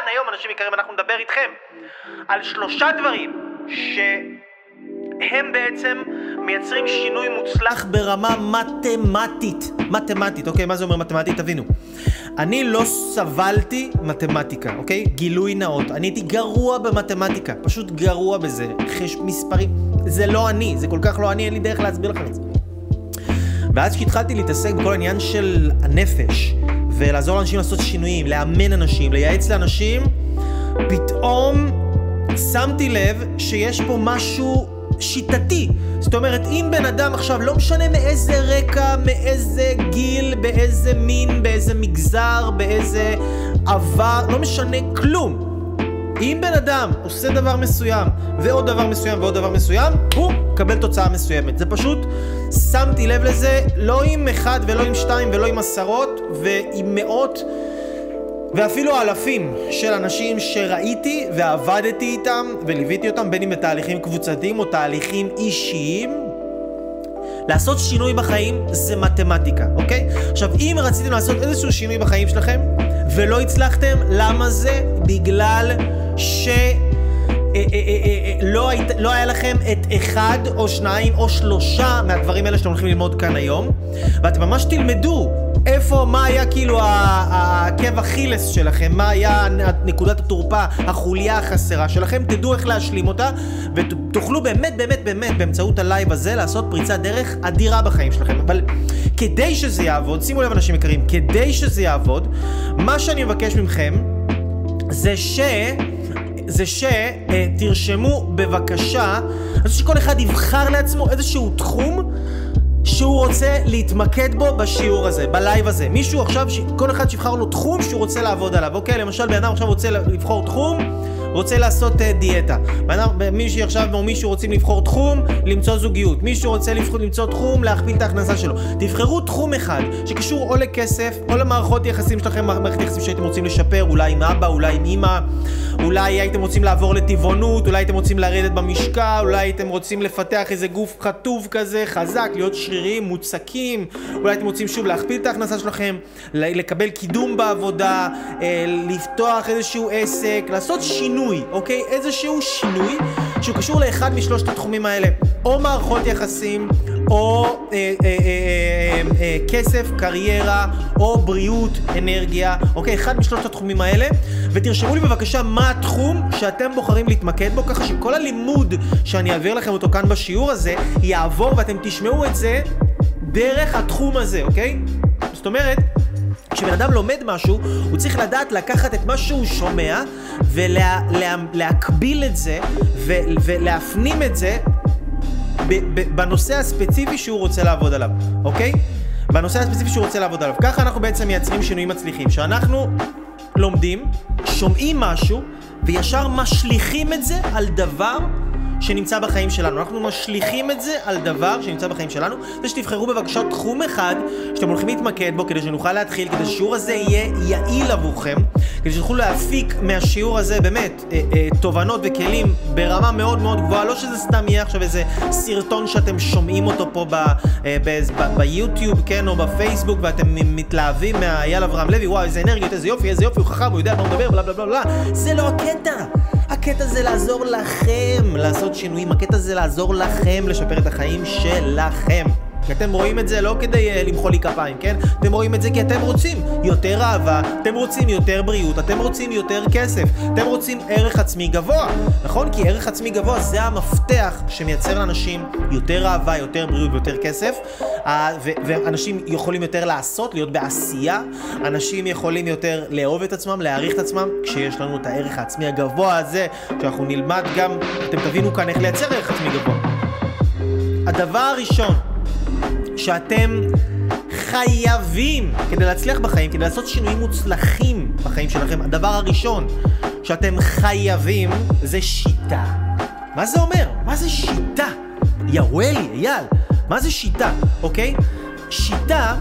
כאן היום, אנשים יקרים, אנחנו נדבר איתכם על שלושה דברים שהם בעצם מייצרים שינוי מוצלח ברמה מתמטית. מתמטית, אוקיי? מה זה אומר מתמטית? תבינו. אני לא סבלתי מתמטיקה, אוקיי? גילוי נאות. אני הייתי גרוע במתמטיקה, פשוט גרוע בזה. חש מספרים. זה לא אני, זה כל כך לא אני, אין לי דרך להסביר לכם את זה. ואז כשהתחלתי להתעסק בכל העניין של הנפש, ולעזור לאנשים לעשות שינויים, לאמן אנשים, לייעץ לאנשים, פתאום שמתי לב שיש פה משהו שיטתי. זאת אומרת, אם בן אדם עכשיו, לא משנה מאיזה רקע, מאיזה גיל, באיזה מין, באיזה מגזר, באיזה עבר, לא משנה כלום. אם בן אדם עושה דבר מסוים, ועוד דבר מסוים, ועוד דבר מסוים, הוא מקבל תוצאה מסוימת. זה פשוט, שמתי לב לזה, לא עם אחד ולא עם שתיים ולא עם עשרות, ועם מאות ואפילו אלפים של אנשים שראיתי ועבדתי איתם וליוויתי אותם, בין אם בתהליכים קבוצתיים או תהליכים אישיים. לעשות שינוי בחיים זה מתמטיקה, אוקיי? עכשיו, אם רציתם לעשות איזשהו שינוי בחיים שלכם ולא הצלחתם, למה זה? בגלל ש... לא, היית, לא היה לכם את אחד או שניים או שלושה מהדברים האלה שאתם הולכים ללמוד כאן היום. ואתם ממש תלמדו איפה, מה היה כאילו העקב אכילס שלכם, מה היה נקודת התורפה, החוליה החסרה שלכם, תדעו איך להשלים אותה ותוכלו באמת באמת באמת באמצעות ה live הזה לעשות פריצת דרך אדירה בחיים שלכם. אבל כדי שזה יעבוד, שימו לב אנשים יקרים, כדי שזה יעבוד מה שאני מבקש מכם זה ש... זה שתרשמו בבקשה, אני רוצה שכל אחד יבחר לעצמו איזשהו תחום שהוא רוצה להתמקד בו בשיעור הזה, בלייב הזה. מישהו עכשיו, כל אחד שיבחר לו תחום שהוא רוצה לעבוד עליו, אוקיי? למשל, בן אדם עכשיו רוצה לבחור תחום רוצה לעשות uh, דיאטה. מישהו עכשיו או מישהו רוצים לבחור תחום, למצוא זוגיות. מישהו רוצה לבחור, למצוא תחום, להכפיל את ההכנסה שלו. תבחרו תחום אחד שקשור או לכסף, או למערכות יחסים שלכם, מערכת יחסים שהייתם רוצים לשפר, אולי עם אבא, אולי עם אמא, אולי הייתם רוצים לעבור לטבעונות, אולי הייתם רוצים לרדת במשקל, אולי הייתם רוצים לפתח איזה גוף חטוב כזה, חזק, להיות שריריים, מוצקים, אולי הייתם רוצים שוב להכפיל את ההכנסה שלכם, לקבל קידום בעבודה, אה, לפתוח איזשהו עסק, לעשות שינוי. שינוי, אוקיי? איזשהו שינוי שהוא קשור לאחד משלושת התחומים האלה. או מערכות יחסים, או אה, אה, אה, אה, אה, כסף, קריירה, או בריאות, אנרגיה, אוקיי? אחד משלושת התחומים האלה. ותרשמו לי בבקשה מה התחום שאתם בוחרים להתמקד בו, ככה שכל הלימוד שאני אעביר לכם אותו כאן בשיעור הזה, יעבור ואתם תשמעו את זה דרך התחום הזה, אוקיי? זאת אומרת... כשבן אדם לומד משהו, הוא צריך לדעת לקחת את מה שהוא שומע ולהקביל את זה ולהפנים את זה בנושא הספציפי שהוא רוצה לעבוד עליו, אוקיי? בנושא הספציפי שהוא רוצה לעבוד עליו. ככה אנחנו בעצם מייצרים שינויים מצליחים. שאנחנו לומדים, שומעים משהו, וישר משליכים את זה על דבר שנמצא בחיים שלנו. אנחנו משליכים את זה על דבר שנמצא בחיים שלנו. זה שתבחרו בבקשה תחום אחד שאתם הולכים להתמקד בו כדי שנוכל להתחיל, כדי שהשיעור הזה יהיה יעיל עבורכם, כדי שתוכלו להפיק מהשיעור הזה באמת אה, אה, תובנות וכלים ברמה מאוד מאוד גבוהה. לא שזה סתם יהיה עכשיו איזה סרטון שאתם שומעים אותו פה ב, אה, ב, ב, ביוטיוב, כן, או בפייסבוק, ואתם מתלהבים מהאייל אברהם לוי, וואו, איזה אנרגיות, איזה יופי, איזה יופי, הוא חכם, הוא יודע מה הוא מדבר, בלה בלה בלה בלה. זה לא הקטע. הקטע זה לעזור לכם לעשות שינויים, הקטע זה לעזור לכם לשפר את החיים שלכם. כי אתם רואים את זה לא כדי uh, למחוא לי כפיים, כן? אתם רואים את זה כי אתם רוצים יותר אהבה, אתם רוצים יותר בריאות, אתם רוצים יותר כסף, אתם רוצים ערך עצמי גבוה, נכון? כי ערך עצמי גבוה זה המפתח שמייצר לאנשים יותר אהבה, יותר בריאות ויותר כסף, ואנשים יכולים יותר לעשות, להיות בעשייה, אנשים יכולים יותר לאהוב את עצמם, להעריך את עצמם, כשיש לנו את הערך העצמי הגבוה הזה, שאנחנו נלמד גם, אתם תבינו כאן איך לייצר ערך עצמי גבוה. הדבר הראשון שאתם חייבים, כדי להצליח בחיים, כדי לעשות שינויים מוצלחים בחיים שלכם, הדבר הראשון שאתם חייבים זה שיטה. מה זה אומר? מה זה שיטה? יא וואלי, אייל, מה זה שיטה, אוקיי? שיטה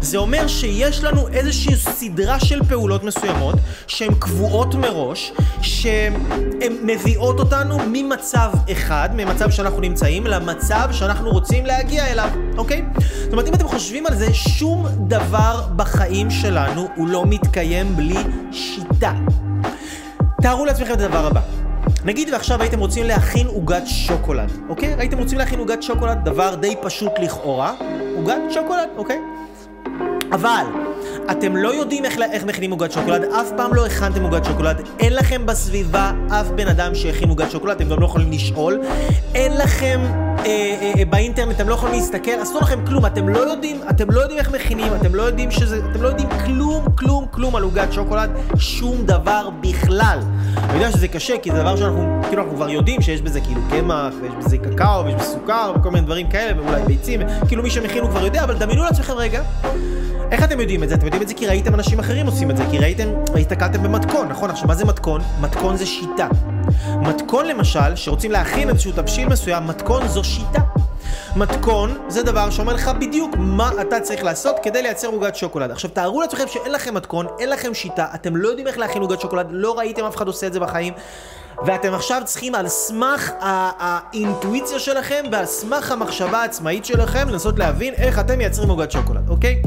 זה אומר שיש לנו איזושהי סדרה של פעולות מסוימות שהן קבועות מראש, שהן מביאות אותנו ממצב אחד, ממצב שאנחנו נמצאים, למצב שאנחנו רוצים להגיע אליו, אוקיי? זאת אומרת, אם אתם חושבים על זה, שום דבר בחיים שלנו הוא לא מתקיים בלי שיטה. תארו לעצמכם את הדבר הבא. נגיד ועכשיו הייתם רוצים להכין עוגת שוקולד, אוקיי? הייתם רוצים להכין עוגת שוקולד, דבר די פשוט לכאורה. עוגת שוקולד, אוקיי? אבל אתם לא יודעים איך, איך מכינים עוגת שוקולד, אף פעם לא הכנתם עוגת שוקולד, אין לכם בסביבה אף בן אדם שהכין עוגת שוקולד, אתם גם לא יכולים לשאול, אין לכם אה, אה, אה, באינטרנט, אתם לא יכולים להסתכל, אסור לכם כלום, אתם לא יודעים, אתם לא יודעים איך מכינים, אתם לא יודעים שזה, אתם לא יודעים כלום, כלום, כלום על עוגת שוקולד, שום דבר בכלל. אני יודע שזה קשה, כי זה דבר שאנחנו, כאילו אנחנו כבר יודעים שיש בזה כאילו קמח, ויש בזה קקאו, ויש בזה סוכר, וכל מיני דברים כאלה, ואולי ביצים, כאילו מי שמכין הוא כבר יודע, אבל דמיינו לעצמכם רגע. איך אתם יודעים את זה? אתם יודעים את זה כי ראיתם אנשים אחרים עושים את זה, כי ראיתם, הסתכלתם במתכון, נכון? עכשיו, מה זה מתכון? מתכון זה שיטה. מתכון למשל, שרוצים להכין איזשהו תבשיל מסוים, מתכון זו שיטה. מתכון זה דבר שאומר לך בדיוק מה אתה צריך לעשות כדי לייצר עוגת שוקולד. עכשיו תארו לעצמכם שאין לכם מתכון, אין לכם שיטה, אתם לא יודעים איך להכין עוגת שוקולד, לא ראיתם אף אחד עושה את זה בחיים, ואתם עכשיו צריכים על סמך האינטואיציה שלכם ועל סמך המחשבה העצמאית שלכם לנסות להבין איך אתם מייצרים עוגת שוקולד, אוקיי?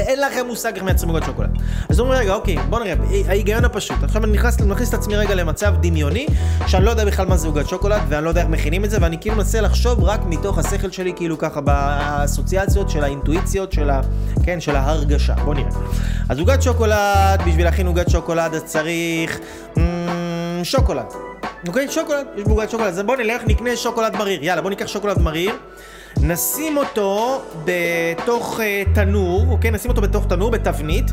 ואין לכם מושג איך מייצרים עוגת שוקולד. אז אומרים רגע, אוקיי, בוא נראה, ההיגיון הפשוט. עכשיו אני נכנס, מכניס את עצמי רגע למצב דמיוני, שאני לא יודע בכלל מה זה עוגת שוקולד, ואני לא יודע איך מכינים את זה, ואני כאילו מנסה לחשוב רק מתוך השכל שלי, כאילו ככה באסוציאציות של האינטואיציות של ה... כן, של ההרגשה. בוא נראה. אז עוגת שוקולד, בשביל להכין עוגת שוקולד אז צריך... שוקולד. אוקיי? שוקולד, יש בעוגת שוקולד. אז בוא נלך, נקנה שוקולד מריר. יאללה, בוא ניקח שוקולד מריר. נשים אותו בתוך uh, תנור, אוקיי? נשים אותו בתוך תנור, בתבנית,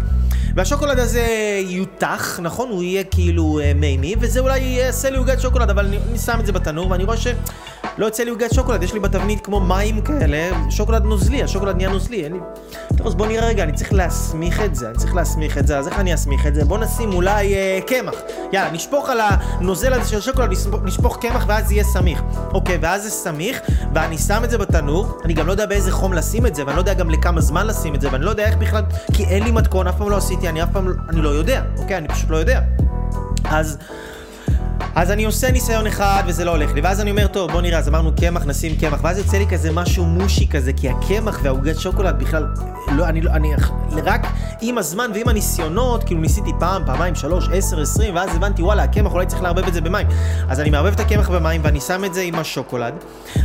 והשוקולד הזה יותח, נכון? הוא יהיה כאילו uh, מימי, וזה אולי יעשה לי עוגת שוקולד, אבל אני, אני שם את זה בתנור, ואני רואה ש... לא יוצא לי עוגת שוקולד, יש לי בתבנית כמו מים כאלה, שוקולד נוזלי, השוקולד נהיה נוזלי, אין לי... טוב, אז בוא נראה רגע, אני צריך להסמיך את זה, אני צריך להסמיך את זה, אז איך אני אסמיך את זה? בוא נשים אולי אה, קמח. יאללה, נשפוך על הנוזל הזה של השוקולד, נשפוך קמח ואז יהיה סמיך. אוקיי, ואז זה סמיך, ואני שם את זה בתנור, אני גם לא יודע באיזה חום לשים את זה, ואני לא יודע גם לכמה זמן לשים את זה, ואני לא יודע איך בכלל, כי אין לי מתכון, אף פעם לא עשיתי, אני אף פעם, אני לא יודע, אוקיי? אני פשוט לא יודע. אז... אז אני עושה ניסיון אחד וזה לא הולך לי, ואז אני אומר, טוב, בוא נראה, אז אמרנו קמח, נשים קמח, ואז יוצא לי כזה משהו מושי כזה, כי הקמח והעוגת שוקולד בכלל, לא, אני לא, אני, רק עם הזמן ועם הניסיונות, כאילו ניסיתי פעם, פעמיים, שלוש, עשר, עשרים, ואז הבנתי, וואלה, הקמח, אולי צריך לערבב את זה במים. אז אני מערבב את הקמח במים, ואני שם את זה עם השוקולד,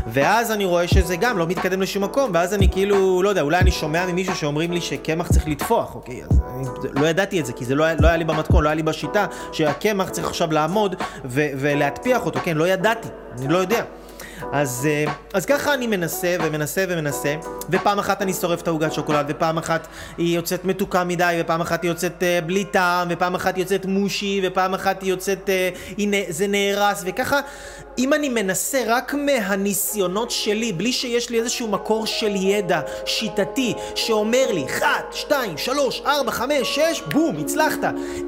ואז אני רואה שזה גם לא מתקדם לשום מקום, ואז אני כאילו, לא יודע, אולי אני שומע ממישהו שאומרים לי שקמח צריך לטפוח, אוקיי, אז אני לא ידעתי את זה, כי זה לא, לא היה לי במתכון, לא היה לי בשיטה, שהקמח צריך עכשיו לעמוד. ולהטפיח אותו, כן? לא ידעתי, אני לא יודע. אז, אה, אז ככה אני מנסה ומנסה ומנסה, ופעם אחת אני שורף את העוגת שוקולד, ופעם אחת היא יוצאת מתוקה מדי, ופעם אחת היא יוצאת uh, בלי טעם, ופעם אחת היא יוצאת מושי, ופעם אחת היא יוצאת, uh, זה נהרס, וככה, אם אני מנסה רק מהניסיונות שלי, בלי שיש לי איזשהו מקור של ידע שיטתי, שאומר לי, 1, 2, 3, 4, 5, 6, בום, הצלחת.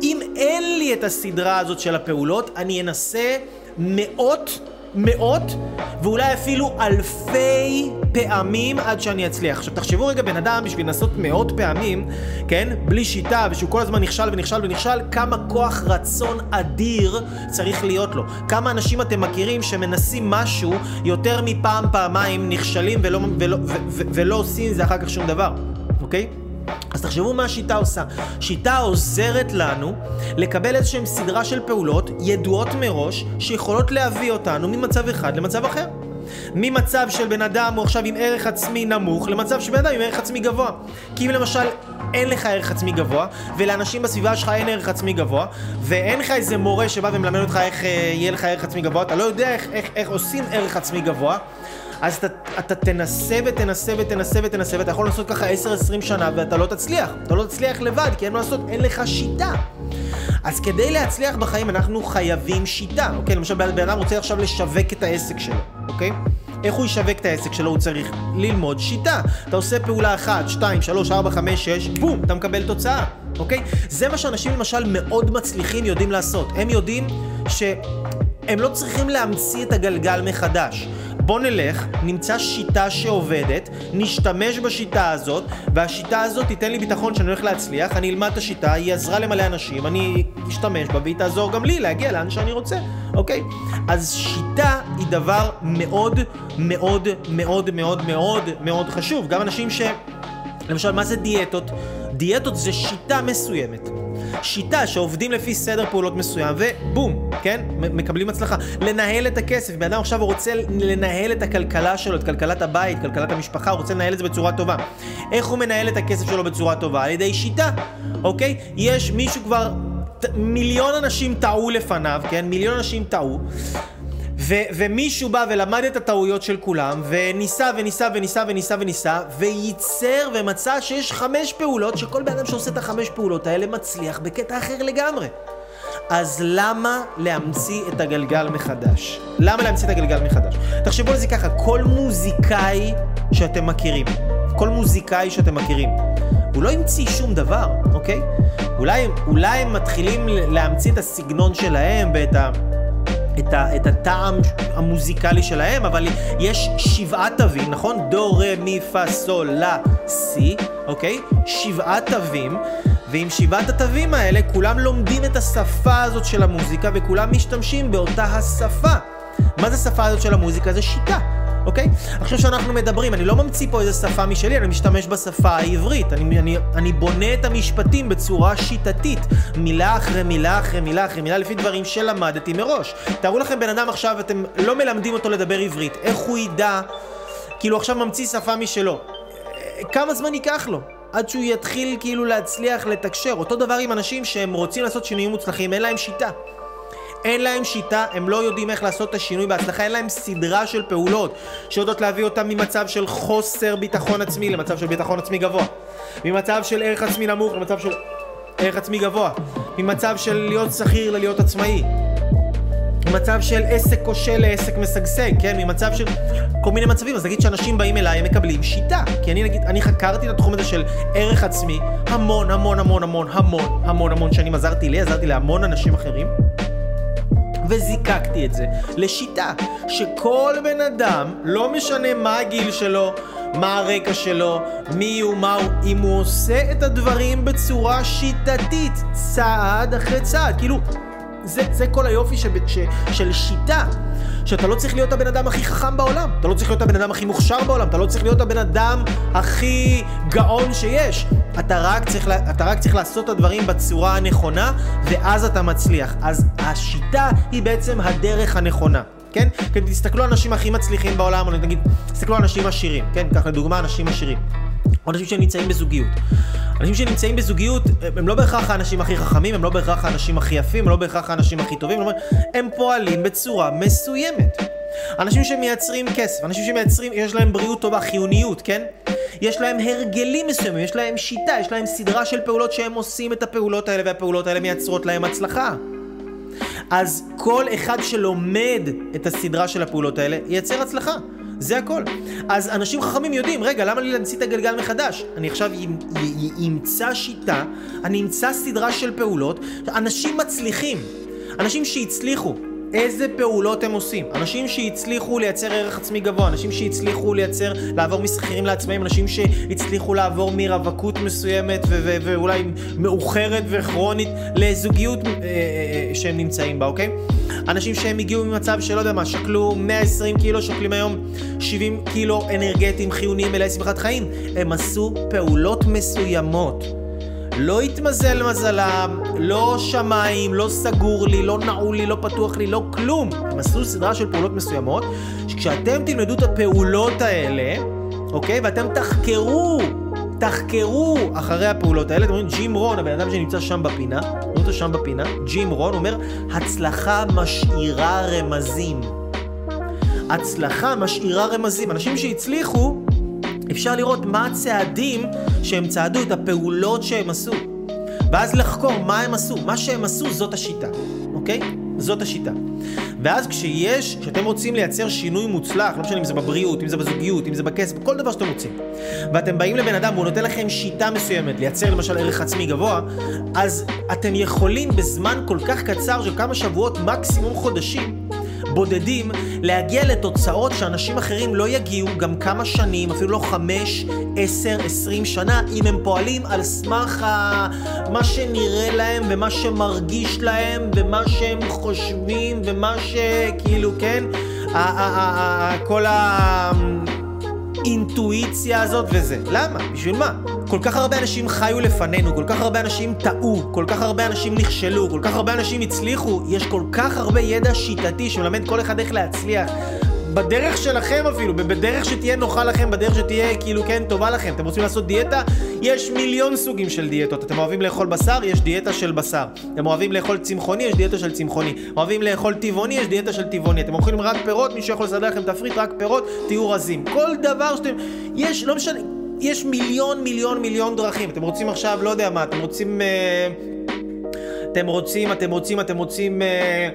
אם אין לי את הסדרה הזאת של הפעולות, אני אנסה מאות מאות ואולי אפילו אלפי פעמים עד שאני אצליח. עכשיו תחשבו רגע בן אדם בשביל לנסות מאות פעמים, כן? בלי שיטה ושהוא כל הזמן נכשל ונכשל ונכשל, כמה כוח רצון אדיר צריך להיות לו. כמה אנשים אתם מכירים שמנסים משהו יותר מפעם פעמיים נכשלים ולא, ולא, ולא, ולא עושים עם זה אחר כך שום דבר, אוקיי? אז תחשבו מה השיטה עושה. שיטה עוזרת לנו לקבל איזשהם סדרה של פעולות ידועות מראש שיכולות להביא אותנו ממצב אחד למצב אחר. ממצב של בן אדם הוא עכשיו עם ערך עצמי נמוך למצב של בן אדם עם ערך עצמי גבוה. כי אם למשל אין לך ערך עצמי גבוה, ולאנשים בסביבה שלך אין ערך עצמי גבוה, ואין לך איזה מורה שבא ומלמד אותך איך אה, יהיה לך ערך עצמי גבוה, אתה לא יודע איך, איך, איך עושים ערך עצמי גבוה, אז אתה, אתה תנסה ותנסה ותנסה ותנסה, ואתה יכול לעשות ככה 10-20 שנה ואתה לא תצליח. אתה לא תצליח לבד, כי אין מה לעשות, אין לך שיטה. אז כדי להצליח בחיים אנחנו חייבים שיטה, אוקיי? למשל בן אדם רוצה עכשיו לשווק את העסק שלו, אוקיי? איך הוא ישווק את העסק שלו? הוא צריך ללמוד שיטה. אתה עושה פעולה אחת, שתיים, שלוש, ארבע, חמש, שש, בום, אתה מקבל תוצאה, אוקיי? זה מה שאנשים למשל מאוד מצליחים יודעים לעשות. הם יודעים שהם לא צריכים להמציא את הגלגל מחדש. בוא נלך, נמצא שיטה שעובדת, נשתמש בשיטה הזאת, והשיטה הזאת תיתן לי ביטחון שאני הולך להצליח, אני אלמד את השיטה, היא עזרה למלא אנשים, אני אשתמש בה והיא תעזור גם לי להגיע לאן שאני רוצה, אוקיי? אז שיטה היא דבר מאוד מאוד מאוד מאוד מאוד מאוד חשוב. גם אנשים ש... למשל, מה זה דיאטות? דיאטות זה שיטה מסוימת. שיטה שעובדים לפי סדר פעולות מסוים, ובום, כן? מקבלים הצלחה. לנהל את הכסף, בן אדם עכשיו רוצה לנהל את הכלכלה שלו, את כלכלת הבית, כלכלת המשפחה, הוא רוצה לנהל את זה בצורה טובה. איך הוא מנהל את הכסף שלו בצורה טובה? על ידי שיטה, אוקיי? יש מישהו כבר... מיליון אנשים טעו לפניו, כן? מיליון אנשים טעו. ו- ומישהו בא ולמד את הטעויות של כולם, וניסה וניסה וניסה וניסה וניסה, וייצר ומצא שיש חמש פעולות, שכל בן אדם שעושה את החמש פעולות האלה מצליח בקטע אחר לגמרי. אז למה להמציא את הגלגל מחדש? למה להמציא את הגלגל מחדש? תחשבו על זה ככה, כל מוזיקאי שאתם מכירים, כל מוזיקאי שאתם מכירים, הוא לא המציא שום דבר, אוקיי? אולי, אולי הם מתחילים להמציא את הסגנון שלהם ואת ה... את, ה, את הטעם המוזיקלי שלהם, אבל יש שבעה תווים, נכון? דו, רה, מי, פה, סול, לה, סי, אוקיי? שבעה תווים, ועם שבעת התווים האלה כולם לומדים את השפה הזאת של המוזיקה וכולם משתמשים באותה השפה. מה זה השפה הזאת של המוזיקה? זה שיטה. אוקיי? עכשיו שאנחנו מדברים, אני לא ממציא פה איזה שפה משלי, אני משתמש בשפה העברית. אני, אני, אני בונה את המשפטים בצורה שיטתית, מילה אחרי מילה אחרי מילה אחרי מילה, לפי דברים שלמדתי מראש. תארו לכם בן אדם עכשיו, אתם לא מלמדים אותו לדבר עברית, איך הוא ידע, כאילו עכשיו ממציא שפה משלו. כמה זמן ייקח לו? עד שהוא יתחיל כאילו להצליח לתקשר. אותו דבר עם אנשים שהם רוצים לעשות שינויים מוצלחים, אין להם שיטה. אין להם שיטה, הם לא יודעים איך לעשות את השינוי בהצלחה, אין להם סדרה של פעולות שיודעות להביא אותם ממצב של חוסר ביטחון עצמי למצב של ביטחון עצמי גבוה. ממצב של ערך עצמי נמוך למצב של ערך עצמי גבוה. ממצב של להיות שכיר ללהיות עצמאי. ממצב של עסק כושל לעסק משגשג, כן? ממצב של כל מיני מצבים. אז נגיד שאנשים באים אליי, הם מקבלים שיטה. כי אני נגיד, אני חקרתי את התחום הזה של ערך עצמי המון המון המון המון המון המון המון שנים עזרתי לי, עזרתי להמון אנשים אחרים. וזיקקתי את זה לשיטה שכל בן אדם, לא משנה מה הגיל שלו, מה הרקע שלו, מי הוא, מה הוא, אם הוא עושה את הדברים בצורה שיטתית, צעד אחרי צעד, כאילו, זה, זה כל היופי של, של שיטה. שאתה לא צריך להיות הבן אדם הכי חכם בעולם, אתה לא צריך להיות הבן אדם הכי מוכשר בעולם, אתה לא צריך להיות הבן אדם הכי גאון שיש. אתה רק צריך, אתה רק צריך לעשות את הדברים בצורה הנכונה, ואז אתה מצליח. אז השיטה היא בעצם הדרך הנכונה. כן? כי תסתכלו על האנשים הכי מצליחים בעולם, או נגיד, תסתכלו על אנשים עשירים, כן? קח לדוגמה אנשים עשירים. או אנשים שנמצאים בזוגיות. אנשים שנמצאים בזוגיות, הם לא בהכרח האנשים הכי חכמים, הם לא בהכרח האנשים הכי יפים, הם לא בהכרח האנשים הכי טובים, הם פועלים בצורה מסוימת. אנשים שמייצרים כסף, אנשים שמייצרים, יש להם בריאות טובה, חיוניות, כן? יש להם הרגלים מסוימים, יש להם שיטה, יש להם סדרה של פעולות שהם עושים את הפעולות האלה, והפעולות האלה מייצרות להם הצלחה. אז כל אחד שלומד את הסדרה של הפעולות האלה, ייצר הצלחה. זה הכל. אז אנשים חכמים יודעים, רגע, למה לי להמציא את הגלגל מחדש? אני עכשיו אמצא שיטה, אני אמצא סדרה של פעולות, אנשים מצליחים, אנשים שהצליחו, איזה פעולות הם עושים. אנשים שהצליחו לייצר ערך עצמי גבוה, אנשים שהצליחו לייצר, לעבור משכירים לעצמאים, אנשים שהצליחו לעבור מרווקות מסוימת ו- ו- ואולי מאוחרת וכרונית לזוגיות אה, אה, אה, שהם נמצאים בה, אוקיי? אנשים שהם הגיעו ממצב שלא יודע מה, שקלו 120 קילו, שוקלים היום 70 קילו אנרגטיים חיוניים מלאי שמחת חיים. הם עשו פעולות מסוימות. לא התמזל מזלם, לא שמיים, לא סגור לי, לא נעול לי, לא פתוח לי, לא כלום. הם עשו סדרה של פעולות מסוימות, שכשאתם תלמדו את הפעולות האלה, אוקיי? ואתם תחקרו, תחקרו אחרי הפעולות האלה. אתם רואים, ג'ים רון, הבן אדם שנמצא שם בפינה, רואים אותו שם בפינה, ג'ים רון אומר, הצלחה משאירה רמזים. הצלחה משאירה רמזים. אנשים שהצליחו, אפשר לראות מה הצעדים שהם צעדו, את הפעולות שהם עשו. ואז לחקור מה הם עשו. מה שהם עשו זאת השיטה, אוקיי? זאת השיטה. ואז כשיש, כשאתם רוצים לייצר שינוי מוצלח, לא משנה אם זה בבריאות, אם זה בזוגיות, אם זה בכסף, כל דבר שאתם רוצים, ואתם באים לבן אדם והוא נותן לכם שיטה מסוימת, לייצר למשל ערך עצמי גבוה, אז אתם יכולים בזמן כל כך קצר של כמה שבועות, מקסימום חודשים, בודדים להגיע לתוצאות שאנשים אחרים לא יגיעו גם כמה שנים, אפילו לא חמש, עשר, עשרים שנה, אם הם פועלים על סמך ה... מה שנראה להם ומה שמרגיש להם ומה שהם חושבים ומה שכאילו, כן? כל האינטואיציה הזאת וזה. למה? בשביל מה? כל כך הרבה אנשים חיו לפנינו, כל כך הרבה אנשים טעו, כל כך הרבה אנשים נכשלו, כל כך הרבה אנשים הצליחו, יש כל כך הרבה ידע שיטתי שמלמד כל אחד איך להצליח. בדרך שלכם אפילו, בדרך שתהיה נוחה לכם, בדרך שתהיה כאילו כן טובה לכם. אתם רוצים לעשות דיאטה? יש מיליון סוגים של דיאטות. אתם אוהבים לאכול בשר? יש דיאטה של בשר. אתם אוהבים לאכול צמחוני? יש דיאטה של צמחוני. אוהבים לאכול טבעוני? יש דיאטה של טבעוני. אתם אוכלים רק פירות? מי שיכול לסדר לכם תפריט רק פירות, תהיו רזים. כל דבר שאתם... יש, לא משנה... יש מיליון מיליון מיליון דרכים. אתם רוצים עכשיו, לא יודע מה, אתם רוצים... אה, אתם רוצים, אתם רוצים, אתם רוצים אה,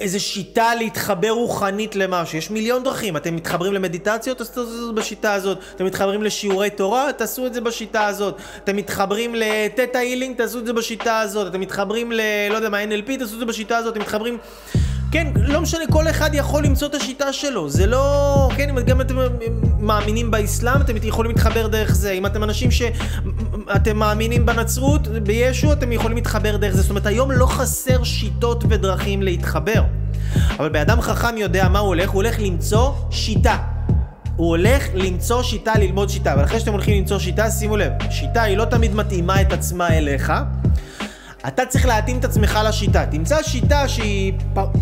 איזה שיטה להתחבר רוחנית למשהו. יש מיליון דרכים. אתם מתחברים למדיטציות, תעשו את זה בשיטה הזאת. אתם מתחברים לשיעורי תורה, תעשו את זה בשיטה הזאת. אתם מתחברים לתטא הילינג, תעשו את זה בשיטה הזאת. אתם מתחברים ל... לא יודע מה, NLP, תעשו את זה בשיטה הזאת. אתם מתחברים... כן, לא משנה, כל אחד יכול למצוא את השיטה שלו. זה לא... כן, אם גם אתם מאמינים באסלאם, אתם יכולים להתחבר דרך זה. אם אתם אנשים שאתם מאמינים בנצרות, בישו, אתם יכולים להתחבר דרך זה. זאת אומרת, היום לא חסר שיטות ודרכים להתחבר. אבל באדם חכם יודע מה הוא הולך, הוא הולך למצוא שיטה. הוא הולך למצוא שיטה, ללמוד שיטה. אבל אחרי שאתם הולכים למצוא שיטה, שימו לב, שיטה היא לא תמיד מתאימה את עצמה אליך. אתה צריך להתאים את עצמך לשיטה. תמצא שיטה שהיא...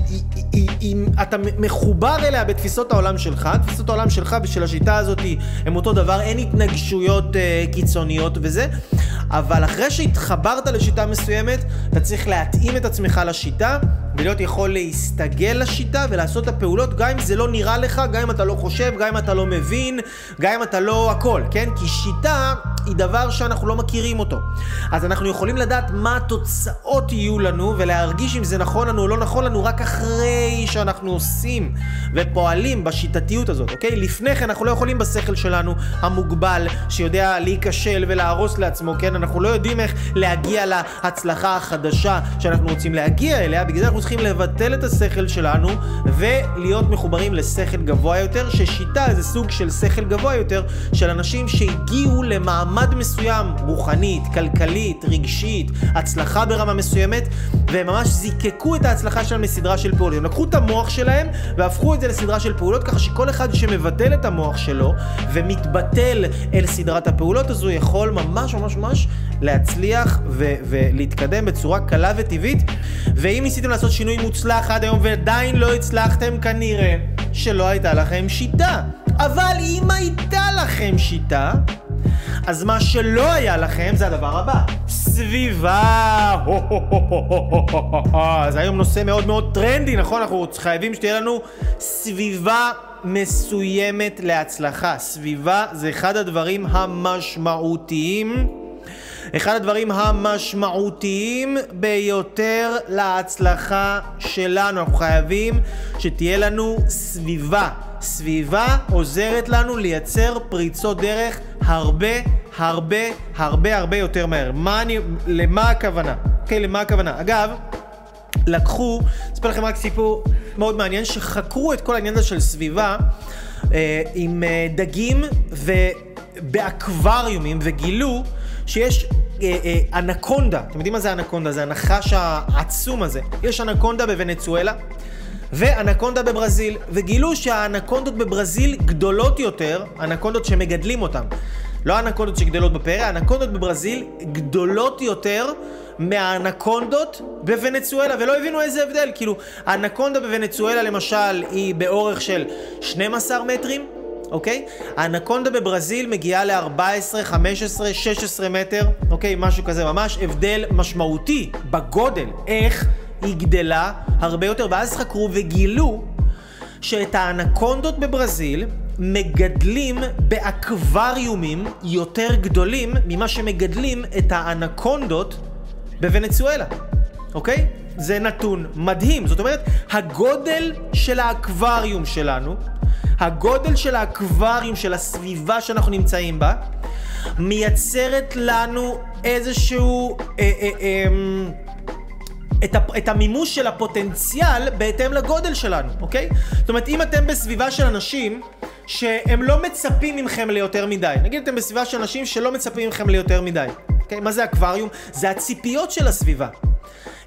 היא, היא, היא, אתה מחובר אליה בתפיסות העולם שלך, תפיסות העולם שלך ושל השיטה הזאת הם אותו דבר, אין התנגשויות אה, קיצוניות וזה, אבל אחרי שהתחברת לשיטה מסוימת, אתה צריך להתאים את עצמך לשיטה, ולהיות יכול להסתגל לשיטה ולעשות את הפעולות, גם אם זה לא נראה לך, גם אם אתה לא חושב, גם אם אתה לא מבין, גם אם אתה לא הכל, כן? כי שיטה היא דבר שאנחנו לא מכירים אותו. אז אנחנו יכולים לדעת מה התוצאות יהיו לנו, ולהרגיש אם זה נכון לנו או לא נכון לנו, רק אחרי שאנחנו עושים ופועלים בשיטתיות הזאת, אוקיי? לפני כן אנחנו לא יכולים בשכל שלנו המוגבל, שיודע להיכשל ולהרוס לעצמו, כן? אנחנו לא יודעים איך להגיע להצלחה החדשה שאנחנו רוצים להגיע אליה, בגלל זה אנחנו צריכים לבטל את השכל שלנו ולהיות מחוברים לשכל גבוה יותר, ששיטה זה סוג של שכל גבוה יותר של אנשים שהגיעו למעמד מסוים, רוחנית, כלכלית, רגשית, הצלחה ברמה מסוימת, והם ממש זיקקו את ההצלחה שלהם לסדרה של פעולות. הם לקחו את המוח שלהם והפכו את זה לסדרה של פעולות, ככה שכל אחד שמבטל את המוח שלו ומתבטל אל סדרת הפעולות הזו יכול ממש ממש ממש להצליח ו- ולהתקדם בצורה קלה וטבעית. ואם ניסיתם לעשות שינוי מוצלח עד היום ועדיין לא הצלחתם, כנראה שלא הייתה לכם שיטה. אבל אם הייתה לכם שיטה, אז מה שלא היה לכם זה הדבר הבא. סביבה! זה היום נושא מאוד מאוד טרנדי, נכון? אנחנו חייבים שתהיה לנו סביבה מסוימת להצלחה. סביבה זה אחד הדברים המשמעותיים. אחד הדברים המשמעותיים ביותר להצלחה שלנו. אנחנו חייבים שתהיה לנו סביבה. סביבה עוזרת לנו לייצר פריצות דרך הרבה הרבה הרבה הרבה יותר מהר. מה אני, למה הכוונה? אוקיי, okay, למה הכוונה? אגב, לקחו, אספר לכם רק סיפור מאוד מעניין, שחקרו את כל העניין הזה של סביבה אה, עם אה, דגים ובאקווריומים וגילו שיש אה, אה, אנקונדה, אתם יודעים מה זה אנקונדה? זה הנחש העצום הזה. יש אנקונדה בוונצואלה ואנקונדה בברזיל, וגילו שהאנקונדות בברזיל גדולות יותר, אנקונדות שמגדלים אותן. לא האנקונדות שגדלות בפרא, האנקונדות בברזיל גדולות יותר מהאנקונדות בוונצואלה, ולא הבינו איזה הבדל. כאילו, האנקונדה בוונצואלה למשל היא באורך של 12 מטרים, אוקיי? האנקונדה בברזיל מגיעה ל-14, 15, 16 מטר, אוקיי? משהו כזה, ממש הבדל משמעותי בגודל. איך היא גדלה הרבה יותר, ואז חקרו וגילו שאת האנקונדות בברזיל מגדלים באקווריומים יותר גדולים ממה שמגדלים את האנקונדות בוונצואלה, אוקיי? זה נתון מדהים. זאת אומרת, הגודל של האקווריום שלנו, הגודל של האקווריום, של הסביבה שאנחנו נמצאים בה, מייצרת לנו איזשהו... אה, אה, אה, את, הפ, את המימוש של הפוטנציאל בהתאם לגודל שלנו, אוקיי? זאת אומרת, אם אתם בסביבה של אנשים שהם לא מצפים מכם ליותר מדי, נגיד אתם בסביבה של אנשים שלא מצפים מכם ליותר מדי, אוקיי? מה זה אקווריום? זה הציפיות של הסביבה.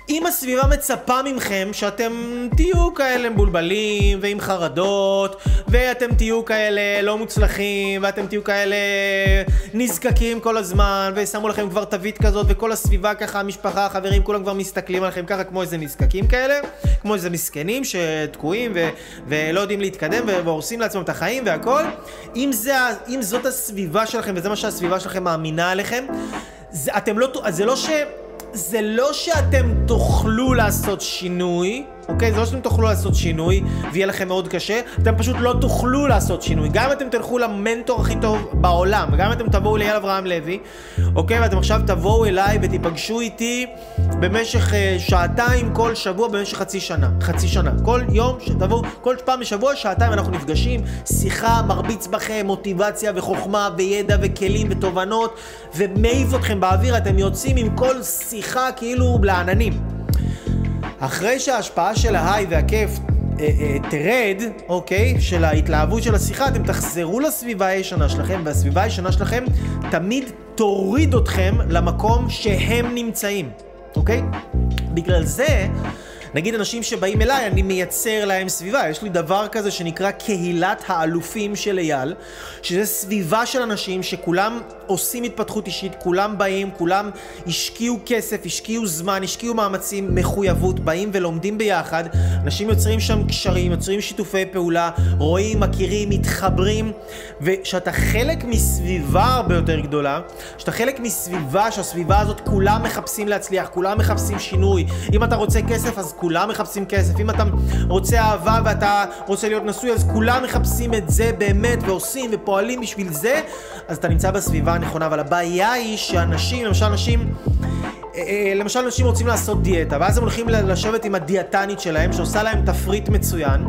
אם הסביבה מצפה מכם שאתם תהיו כאלה מבולבלים ועם חרדות ואתם תהיו כאלה לא מוצלחים ואתם תהיו כאלה נזקקים כל הזמן ושמו לכם כבר תווית כזאת וכל הסביבה ככה, המשפחה, החברים, כולם כבר מסתכלים עליכם ככה כמו איזה נזקקים כאלה, כמו איזה מסכנים שתקועים ו- ולא יודעים להתקדם והורסים לעצמם את החיים והכל. אם, זה, אם זאת הסביבה שלכם וזה מה שהסביבה שלכם מאמינה עליכם, זה, אתם לא, זה לא ש... זה לא שאתם תוכלו לעשות שינוי, אוקיי? זה לא שאתם תוכלו לעשות שינוי ויהיה לכם מאוד קשה, אתם פשוט לא תוכלו לעשות שינוי. גם אם אתם תלכו למנטור הכי טוב בעולם, וגם אם אתם תבואו לאייל אברהם לוי, אוקיי? ואתם עכשיו תבואו אליי ותיפגשו איתי במשך uh, שעתיים כל שבוע במשך חצי שנה. חצי שנה. כל יום שתבואו, כל פעם בשבוע שעתיים אנחנו נפגשים, שיחה מרביץ בכם, מוטיבציה וחוכמה וידע וכלים ותובנות, ומעיף אתכם באוויר, אתם יוצאים עם כל שיחה כאילו לעננים. אחרי שההשפעה של ההיי והכיף אה, אה, תרד, אוקיי, של ההתלהבות של השיחה, אתם תחזרו לסביבה הישנה שלכם, והסביבה הישנה שלכם תמיד תוריד אתכם למקום שהם נמצאים, אוקיי? בגלל זה... נגיד אנשים שבאים אליי, אני מייצר להם סביבה. יש לי דבר כזה שנקרא קהילת האלופים של אייל, שזה סביבה של אנשים שכולם עושים התפתחות אישית, כולם באים, כולם השקיעו כסף, השקיעו זמן, השקיעו מאמצים, מחויבות, באים ולומדים ביחד. אנשים יוצרים שם קשרים, יוצרים שיתופי פעולה, רואים, מכירים, מתחברים, ושאתה חלק מסביבה הרבה יותר גדולה, שאתה חלק מסביבה, שהסביבה הזאת כולם מחפשים להצליח, כולם מחפשים שינוי. אם אתה רוצה כסף אז כולם מחפשים כסף. אם אתה רוצה אהבה ואתה רוצה להיות נשוי, אז כולם מחפשים את זה באמת ועושים ופועלים בשביל זה, אז אתה נמצא בסביבה הנכונה. אבל הבעיה היא שאנשים, למשל אנשים... אה, אה, למשל אנשים רוצים לעשות דיאטה, ואז הם הולכים לשבת עם הדיאטנית שלהם, שעושה להם תפריט מצוין,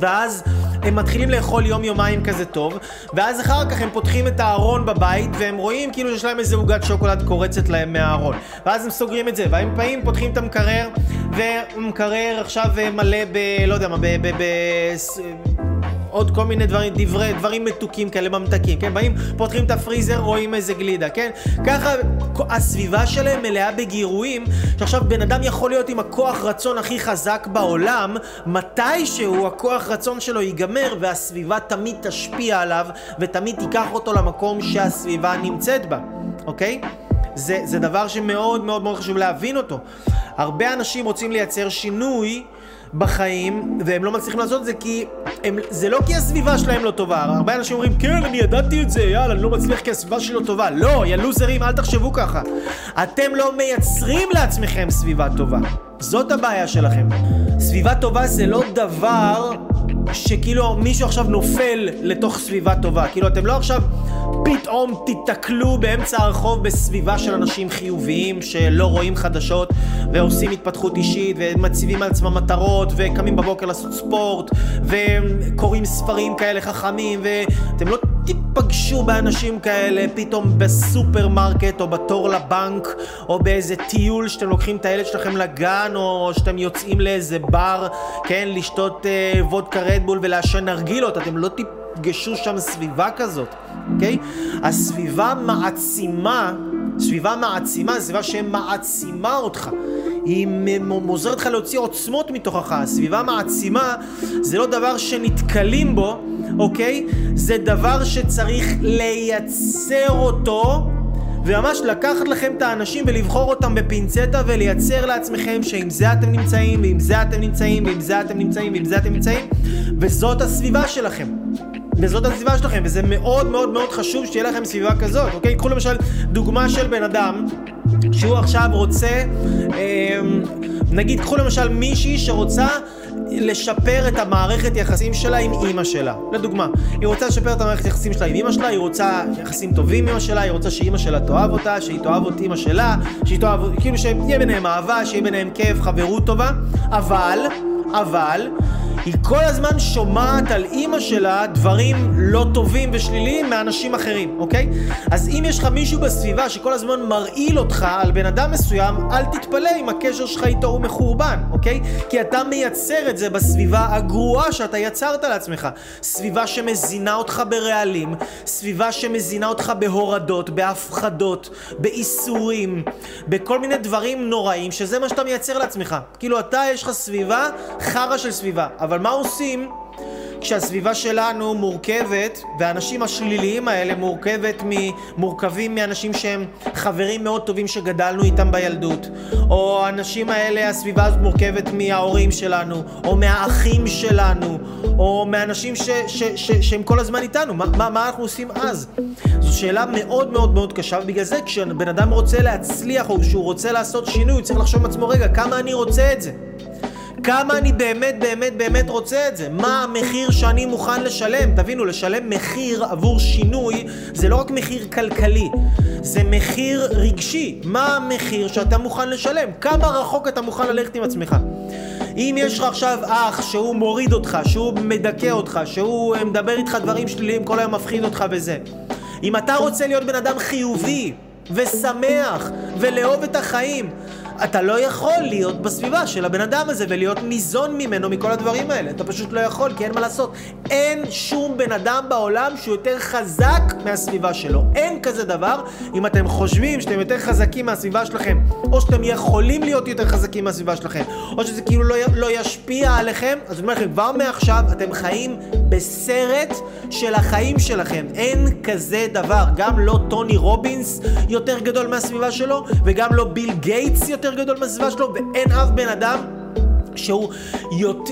ואז הם מתחילים לאכול יום יומיים כזה טוב, ואז אחר כך הם פותחים את הארון בבית, והם רואים כאילו יש להם איזה עוגת שוקולד קורצת להם מהארון. ואז הם סוגרים את זה, והם באים, פותחים את המקרר, ומקרר עכשיו מלא ב... לא יודע מה, ב... ב, ב עוד כל מיני דברים, דברי, דברים מתוקים כאלה, ממתקים, כן? באים, פותחים את הפריזר, רואים איזה גלידה, כן? ככה הסביבה שלהם מלאה בגירויים, שעכשיו בן אדם יכול להיות עם הכוח רצון הכי חזק בעולם, מתישהו הכוח רצון שלו ייגמר והסביבה תמיד תשפיע עליו ותמיד תיקח אותו למקום שהסביבה נמצאת בה, אוקיי? זה, זה דבר שמאוד מאוד מאוד חשוב להבין אותו. הרבה אנשים רוצים לייצר שינוי בחיים, והם לא מצליחים לעשות את זה כי הם, זה לא כי הסביבה שלהם לא טובה. הרבה אנשים אומרים, כן, אני ידעתי את זה, יאללה, אני לא מצליח כי הסביבה שלי לא טובה. לא, יא לוזרים, אל תחשבו ככה. אתם לא מייצרים לעצמכם סביבה טובה. זאת הבעיה שלכם. סביבה טובה זה לא דבר שכאילו מישהו עכשיו נופל לתוך סביבה טובה. כאילו אתם לא עכשיו פתאום תיתקלו באמצע הרחוב בסביבה של אנשים חיוביים שלא רואים חדשות ועושים התפתחות אישית ומציבים על עצמם מטרות וקמים בבוקר לעשות ספורט וקוראים ספרים כאלה חכמים ואתם לא תיפגשו באנשים כאלה פתאום בסופרמרקט או בתור לבנק או באיזה טיול שאתם לוקחים את הילד שלכם לגן או שאתם יוצאים לאיזה בר, כן, לשתות אה, וודקה רדבול ולעשן נרגילות, אתם לא תפגשו שם סביבה כזאת, אוקיי? הסביבה מעצימה, סביבה מעצימה, סביבה שמעצימה אותך. היא עוזרת לך להוציא עוצמות מתוכך. הסביבה מעצימה זה לא דבר שנתקלים בו, אוקיי? זה דבר שצריך לייצר אותו. וממש לקחת לכם את האנשים ולבחור אותם בפינצטה ולייצר לעצמכם שעם זה אתם נמצאים, ועם זה אתם נמצאים, ועם זה אתם נמצאים, ועם זה אתם נמצאים, וזאת הסביבה שלכם. וזאת הסביבה שלכם, וזה מאוד מאוד מאוד חשוב שתהיה לכם סביבה כזאת, אוקיי? קחו למשל דוגמה של בן אדם שהוא עכשיו רוצה, אה, נגיד קחו למשל מישהי שרוצה לשפר את המערכת יחסים שלה עם אימא שלה. לדוגמה, היא רוצה לשפר את המערכת יחסים שלה עם אימא שלה, היא רוצה יחסים טובים עם אימא שלה, היא רוצה שאימא שלה תאהב אותה, שהיא תאהב את אימא שלה, שהיא תאהב, כאילו שיהיה ביניהם אהבה, שיהיה ביניהם כיף, חברות טובה, אבל, אבל, היא כל הזמן שומעת על אימא שלה דברים לא טובים ושליליים מאנשים אחרים, אוקיי? אז אם יש לך מישהו בסביבה שכל הזמן מרעיל אותך על בן אדם מסוים, אל תתפלא אם הקשר שלך איתו הוא מחורבן, אוקיי? כי אתה מייצר את זה בסביבה הגרועה שאתה יצרת לעצמך. סביבה שמזינה אותך ברעלים, סביבה שמזינה אותך בהורדות, בהפחדות, באיסורים, בכל מיני דברים נוראים, שזה מה שאתה מייצר לעצמך. כאילו אתה, יש לך סביבה, חרא של סביבה. אבל מה עושים כשהסביבה שלנו מורכבת, והאנשים השליליים האלה מורכבת מ... מורכבים מאנשים שהם חברים מאוד טובים שגדלנו איתם בילדות, או האנשים האלה, הסביבה הזאת מורכבת מההורים שלנו, או מהאחים שלנו, או מאנשים ש... ש... ש... שהם כל הזמן איתנו, מה, מה, מה אנחנו עושים אז? זו שאלה מאוד מאוד מאוד קשה, ובגלל זה כשבן אדם רוצה להצליח, או שהוא רוצה לעשות שינוי, הוא צריך לחשוב עם עצמו, רגע, כמה אני רוצה את זה? כמה אני באמת באמת באמת רוצה את זה? מה המחיר שאני מוכן לשלם? תבינו, לשלם מחיר עבור שינוי זה לא רק מחיר כלכלי, זה מחיר רגשי. מה המחיר שאתה מוכן לשלם? כמה רחוק אתה מוכן ללכת עם עצמך? אם יש לך עכשיו אח שהוא מוריד אותך, שהוא מדכא אותך, שהוא אה, מדבר איתך דברים שליליים, כל היום מפחיד אותך וזה. אם אתה רוצה להיות בן אדם חיובי ושמח ולאהוב את החיים, אתה לא יכול להיות בסביבה של הבן אדם הזה ולהיות ניזון ממנו מכל הדברים האלה. אתה פשוט לא יכול, כי אין מה לעשות. אין שום בן אדם בעולם שהוא יותר חזק מהסביבה שלו. אין כזה דבר. אם אתם חושבים שאתם יותר חזקים מהסביבה שלכם, או שאתם יכולים להיות יותר חזקים מהסביבה שלכם, או שזה כאילו לא, לא ישפיע עליכם, אז אני אומר לכם, כבר מעכשיו אתם חיים בסרט של החיים שלכם. אין כזה דבר. גם לא טוני רובינס יותר גדול מהסביבה שלו, וגם לא ביל גייטס יותר יותר גדול בסביבה שלו, ואין אף בן אדם שהוא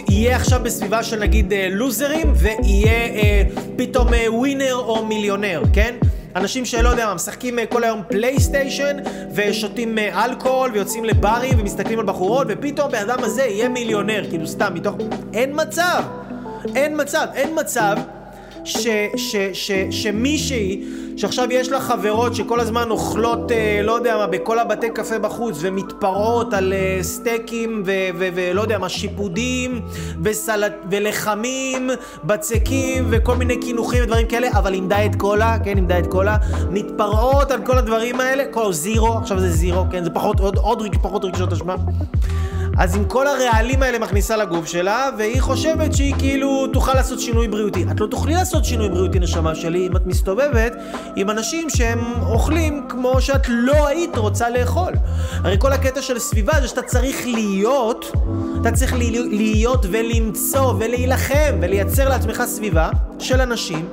יהיה עכשיו בסביבה של נגיד אה, לוזרים, ויהיה אה, פתאום אה, winner או מיליונר, כן? אנשים שלא יודע מה, משחקים אה, כל היום פלייסטיישן ושותים אה, אלכוהול ויוצאים לברים ומסתכלים על בחורות ופתאום בן אדם הזה יהיה מיליונר, כאילו סתם מתוך... אין מצב! אין מצב, אין מצב ש, ש, ש, שמישהי שעכשיו יש לה חברות שכל הזמן אוכלות, אה, לא יודע מה, בכל הבתי קפה בחוץ ומתפרעות על אה, סטייקים ולא יודע מה, שיפודים וסלט, ולחמים, בצקים וכל מיני קינוחים ודברים כאלה, אבל עם דיאט קולה, כן, עם דיאט קולה, מתפרעות על כל הדברים האלה, כל זירו, עכשיו זה זירו, כן, זה פחות, עוד, עוד פחות רגשות אשמה. אז עם כל הרעלים האלה מכניסה לגוף שלה, והיא חושבת שהיא כאילו תוכל לעשות שינוי בריאותי. את לא תוכלי לעשות שינוי בריאותי, נשמה שלי, אם את מסתובבת עם אנשים שהם אוכלים כמו שאת לא היית רוצה לאכול. הרי כל הקטע של סביבה זה שאתה צריך להיות, אתה צריך להיות ולמצוא ולהילחם ולייצר לעצמך סביבה של אנשים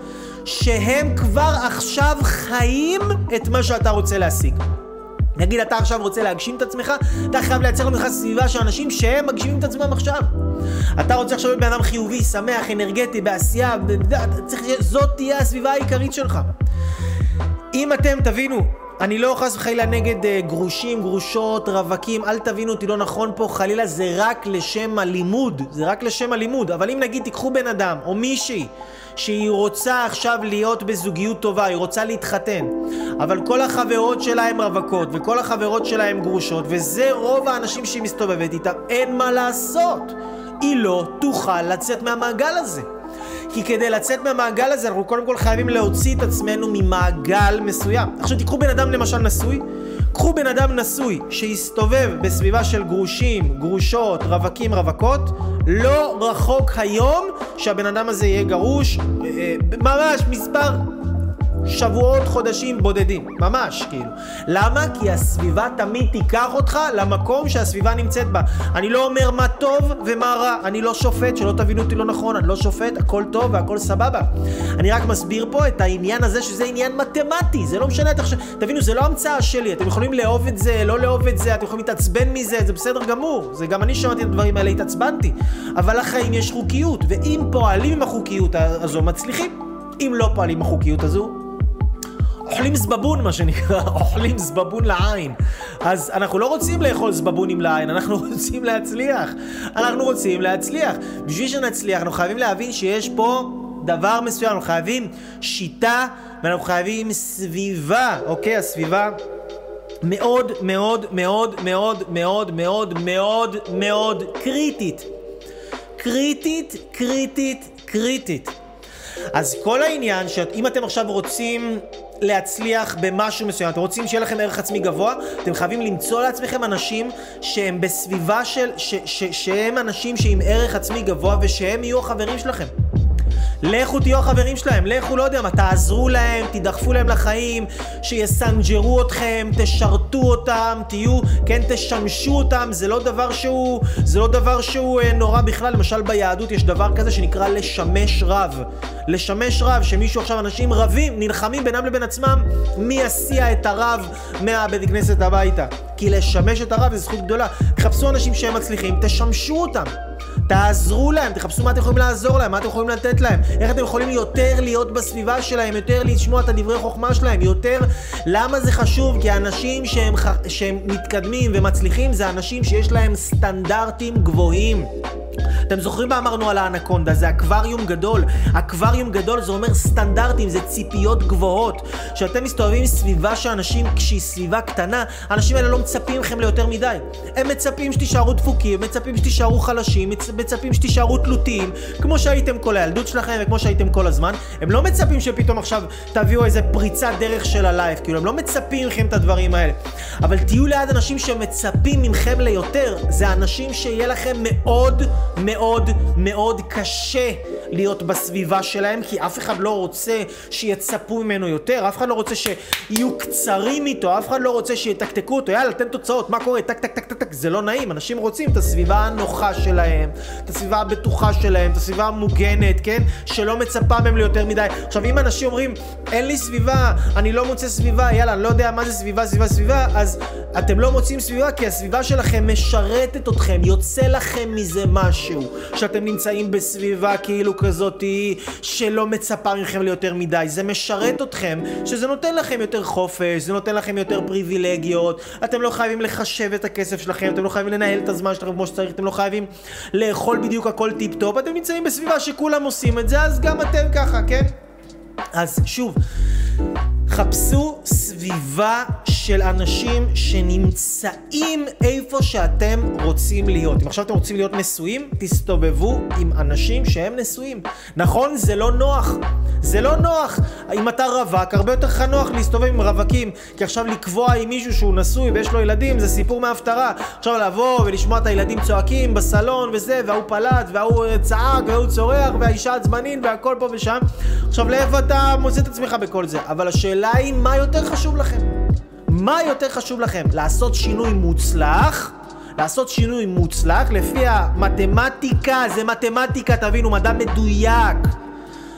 שהם כבר עכשיו חיים את מה שאתה רוצה להשיג. נגיד אתה עכשיו רוצה להגשים את עצמך, אתה חייב לייצר לך סביבה של אנשים שהם מגשימים את עצמם עכשיו. אתה רוצה עכשיו להיות בן אדם חיובי, שמח, אנרגטי, בעשייה, צריך שזאת תהיה הסביבה העיקרית שלך. אם אתם תבינו, אני לא חס וחלילה נגד uh, גרושים, גרושות, רווקים, אל תבינו אותי לא נכון פה, חלילה זה רק לשם הלימוד, זה רק לשם הלימוד, אבל אם נגיד תיקחו בן אדם או מישהי שהיא רוצה עכשיו להיות בזוגיות טובה, היא רוצה להתחתן, אבל כל החברות שלה הן רווקות וכל החברות שלה הן גרושות, וזה רוב האנשים שהיא מסתובבת איתם, אין מה לעשות. היא לא תוכל לצאת מהמעגל הזה. כי כדי לצאת מהמעגל הזה אנחנו קודם כל חייבים להוציא את עצמנו ממעגל מסוים. עכשיו תיקחו בן אדם למשל נשוי, קחו בן אדם נשוי שיסתובב בסביבה של גרושים, גרושות, רווקים, רווקות, לא רחוק היום שהבן אדם הזה יהיה גרוש, אה, אה, ממש מספר שבועות, חודשים בודדים, ממש, כאילו. למה? כי הסביבה תמיד תיקח אותך למקום שהסביבה נמצאת בה. אני לא אומר מה טוב ומה רע, אני לא שופט, שלא תבינו אותי לא נכון, אני לא שופט, הכל טוב והכל סבבה. אני רק מסביר פה את העניין הזה שזה עניין מתמטי, זה לא משנה, תחש... תבינו, זה לא המצאה שלי, אתם יכולים לאהוב את זה, לא לאהוב את זה, אתם יכולים להתעצבן מזה, זה בסדר גמור, זה גם אני שמעתי את הדברים האלה, התעצבנתי. אבל לחיים יש חוקיות, ואם פועלים עם החוקיות הזו, מצליחים. אם לא פועלים החוקיות הזו, אוכלים זבבון, מה שנקרא, אוכלים זבבון לעין. אז אנחנו לא רוצים לאכול זבבונים לעין, אנחנו רוצים להצליח. אנחנו רוצים להצליח. בשביל שנצליח, אנחנו חייבים להבין שיש פה דבר מסוים, אנחנו חייבים שיטה ואנחנו חייבים סביבה, אוקיי? הסביבה מאוד מאוד מאוד מאוד מאוד מאוד מאוד מאוד קריטית. קריטית, קריטית, קריטית. אז כל העניין שאם אתם עכשיו רוצים להצליח במשהו מסוים, אתם רוצים שיהיה לכם ערך עצמי גבוה, אתם חייבים למצוא לעצמכם אנשים שהם בסביבה של, ש, ש, שהם אנשים שעם ערך עצמי גבוה ושהם יהיו החברים שלכם. לכו תהיו החברים שלהם, לכו, לא יודע מה, תעזרו להם, תדחפו להם לחיים, שיסנג'רו אתכם, תשרתו אותם, תהיו, כן, תשמשו אותם, זה לא דבר שהוא, זה לא דבר שהוא אה, נורא בכלל, למשל ביהדות יש דבר כזה שנקרא לשמש רב. לשמש רב, שמישהו עכשיו, אנשים רבים, נלחמים בינם לבין עצמם, מי יסיע את הרב מהבית כנסת הביתה. כי לשמש את הרב זה זכות גדולה. תחפשו אנשים שהם מצליחים, תשמשו אותם. תעזרו להם, תחפשו מה אתם יכולים לעזור להם, מה אתם יכולים לתת להם, איך אתם יכולים יותר להיות בסביבה שלהם, יותר לשמוע את הדברי חוכמה שלהם, יותר... למה זה חשוב? כי האנשים שהם, שהם מתקדמים ומצליחים זה אנשים שיש להם סטנדרטים גבוהים. אתם זוכרים מה אמרנו על האנקונדה? זה אקווריום גדול. אקווריום גדול זה אומר סטנדרטים, זה ציפיות גבוהות. כשאתם מסתובבים סביבה של אנשים, כשהיא סביבה קטנה, האנשים האלה לא מצפים מכם ליותר מדי. הם מצפים שתישארו דפוקים, מצפים שתישארו חלשים, מצפים שתישארו תלותיים, כמו שהייתם כל הילדות שלכם וכמו שהייתם כל הזמן. הם לא מצפים שפתאום עכשיו תביאו איזה פריצת דרך של ה live, כאילו הם לא מצפים מכם את הדברים האלה. אבל תהיו ליד אנשים שמצפים מכם ליותר. זה אנשים שיהיה לכם מאוד מאוד מאוד קשה להיות בסביבה שלהם, כי אף אחד לא רוצה שיצפו ממנו יותר, אף אחד לא רוצה שיהיו קצרים איתו, אף אחד לא רוצה שיתקתקו אותו, יאללה, תן תוצאות, מה קורה? טק טק טק טק טק, זה לא נעים, אנשים רוצים את הסביבה הנוחה שלהם, את הסביבה הבטוחה שלהם, את הסביבה המוגנת, כן? שלא מצפה מהם ליותר מדי. עכשיו, אם אנשים אומרים, אין לי סביבה, אני לא מוצא סביבה, יאללה, אני לא יודע מה זה סביבה, סביבה, סביבה, אז אתם לא מוצאים סביבה כי הסביבה שלכם משרתת אתכם, יוצא לכם מזה משהו. שאתם נמצאים בסביבה כאילו כזאתי שלא מצפה מכם ליותר מדי. זה משרת אתכם, שזה נותן לכם יותר חופש, זה נותן לכם יותר פריבילגיות, אתם לא חייבים לחשב את הכסף שלכם, אתם לא חייבים לנהל את הזמן שלכם כמו שצריך, אתם לא חייבים לאכול בדיוק הכל tip top, אתם נמצאים בסביבה שכולם עושים את זה, אז גם אתם ככה, כן? אז שוב, חפשו סביבה של אנשים שנמצאים איפה שאתם רוצים להיות. אם עכשיו אתם רוצים להיות נשואים, תסתובבו עם אנשים שהם נשואים. נכון, זה לא נוח. זה לא נוח. אם אתה רווק, הרבה יותר לך נוח להסתובב עם רווקים. כי עכשיו לקבוע עם מישהו שהוא נשוי ויש לו ילדים, זה סיפור מההפטרה. עכשיו לבוא ולשמוע את הילדים צועקים בסלון וזה, וההוא פלט, וההוא צעק, וההוא צורח, והאישה עצבנית, והכל פה ושם. עכשיו, לאיפה אתה מוצא את עצמך בכל זה? אבל השאלה היא, מה יותר חשוב לכם? מה יותר חשוב לכם? לעשות שינוי מוצלח? לעשות שינוי מוצלח לפי המתמטיקה, זה מתמטיקה, תבינו, מדע מדויק.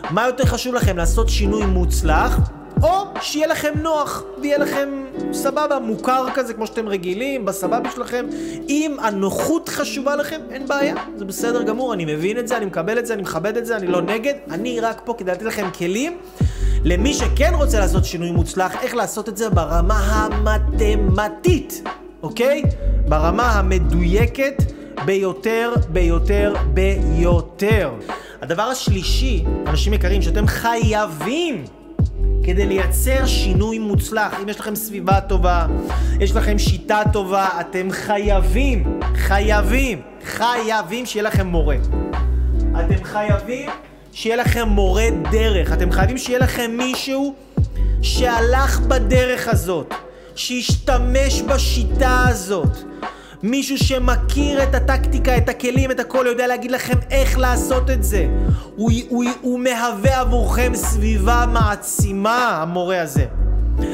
מה יותר חשוב לכם? לעשות שינוי מוצלח, או שיהיה לכם נוח, ויהיה לכם סבבה, מוכר כזה כמו שאתם רגילים, בסבבה שלכם. אם הנוחות חשובה לכם, אין בעיה, זה בסדר גמור, אני מבין את זה, אני מקבל את זה, אני מכבד את זה, אני לא נגד, אני רק פה כדי לתת לכם כלים. למי שכן רוצה לעשות שינוי מוצלח, איך לעשות את זה ברמה המתמטית, אוקיי? ברמה המדויקת ביותר, ביותר, ביותר. הדבר השלישי, אנשים יקרים, שאתם חייבים כדי לייצר שינוי מוצלח. אם יש לכם סביבה טובה, יש לכם שיטה טובה, אתם חייבים, חייבים, חייבים שיהיה לכם מורה. אתם חייבים שיהיה לכם מורה דרך. אתם חייבים שיהיה לכם מישהו שהלך בדרך הזאת, שהשתמש בשיטה הזאת. מישהו שמכיר את הטקטיקה, את הכלים, את הכל, יודע להגיד לכם איך לעשות את זה. הוא, הוא, הוא מהווה עבורכם סביבה מעצימה, המורה הזה.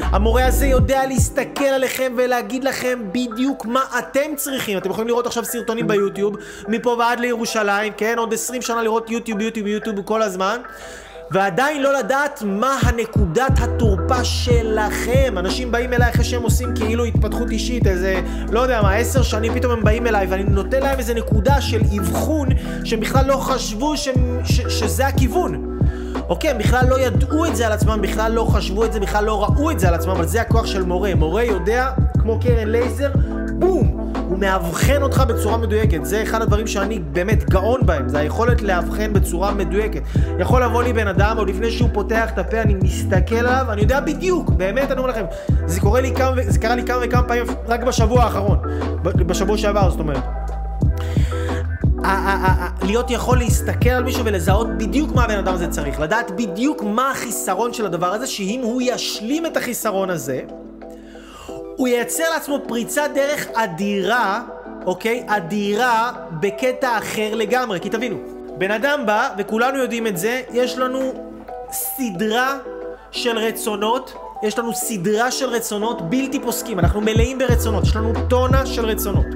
המורה הזה יודע להסתכל עליכם ולהגיד לכם בדיוק מה אתם צריכים. אתם יכולים לראות עכשיו סרטונים ביוטיוב, מפה ועד לירושלים, כן? עוד 20 שנה לראות יוטיוב, יוטיוב, יוטיוב כל הזמן. ועדיין לא לדעת מה הנקודת התורפה שלכם. אנשים באים אליי אחרי שהם עושים כאילו התפתחות אישית, איזה, לא יודע מה, עשר שנים פתאום הם באים אליי ואני נותן להם איזה נקודה של אבחון שהם בכלל לא חשבו ש, ש, שזה הכיוון. אוקיי, הם בכלל לא ידעו את זה על עצמם, בכלל לא חשבו את זה, בכלל לא ראו את זה על עצמם, אבל זה הכוח של מורה. מורה יודע, כמו קרן לייזר, בום! הוא מאבחן אותך בצורה מדויקת. זה אחד הדברים שאני באמת גאון בהם, זה היכולת לאבחן בצורה מדויקת. יכול לבוא לי בן אדם, עוד לפני שהוא פותח את הפה, אני מסתכל עליו, אני יודע בדיוק, באמת אני אומר לכם, זה קורה לי כמה, זה קרה לי כמה וכמה פעמים רק בשבוע האחרון, בשבוע שעבר, זאת אומרת. להיות יכול להסתכל על מישהו ולזהות בדיוק מה הבן אדם הזה צריך, לדעת בדיוק מה החיסרון של הדבר הזה, שאם הוא ישלים את החיסרון הזה, הוא ייצר לעצמו פריצת דרך אדירה, אוקיי? אדירה בקטע אחר לגמרי. כי תבינו, בן אדם בא, וכולנו יודעים את זה, יש לנו סדרה של רצונות, יש לנו סדרה של רצונות בלתי פוסקים, אנחנו מלאים ברצונות, יש לנו טונה של רצונות.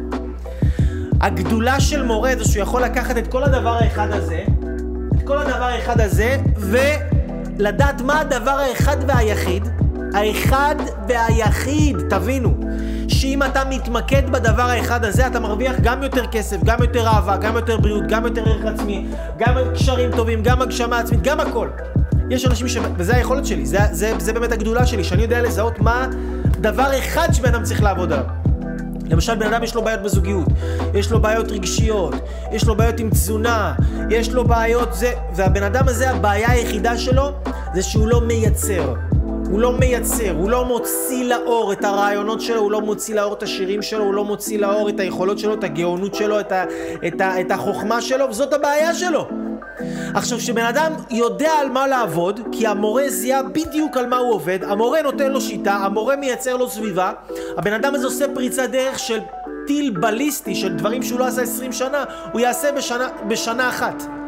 הגדולה של מורה זה שהוא יכול לקחת את כל הדבר האחד הזה, את כל הדבר האחד הזה, ולדעת מה הדבר האחד והיחיד, האחד והיחיד, תבינו, שאם אתה מתמקד בדבר האחד הזה, אתה מרוויח גם יותר כסף, גם יותר אהבה, גם יותר בריאות, גם יותר ערך עצמי, גם קשרים טובים, גם הגשמה עצמית, גם הכל. יש אנשים ש... וזה היכולת שלי, זה, זה, זה באמת הגדולה שלי, שאני יודע לזהות מה דבר אחד שבן אדם צריך לעבוד עליו. למשל, בן אדם יש לו בעיות בזוגיות, יש לו בעיות רגשיות, יש לו בעיות עם תזונה, יש לו בעיות זה, והבן אדם הזה, הבעיה היחידה שלו זה שהוא לא מייצר. הוא לא מייצר, הוא לא מוציא לאור את הרעיונות שלו, הוא לא מוציא לאור את השירים שלו, הוא לא מוציא לאור את היכולות שלו, את הגאונות שלו, את, ה, את, ה, את החוכמה שלו, וזאת הבעיה שלו. עכשיו, כשבן אדם יודע על מה לעבוד, כי המורה זיהה בדיוק על מה הוא עובד, המורה נותן לו שיטה, המורה מייצר לו סביבה, הבן אדם הזה עושה פריצת דרך של טיל בליסטי, של דברים שהוא לא עשה 20 שנה, הוא יעשה בשנה, בשנה אחת.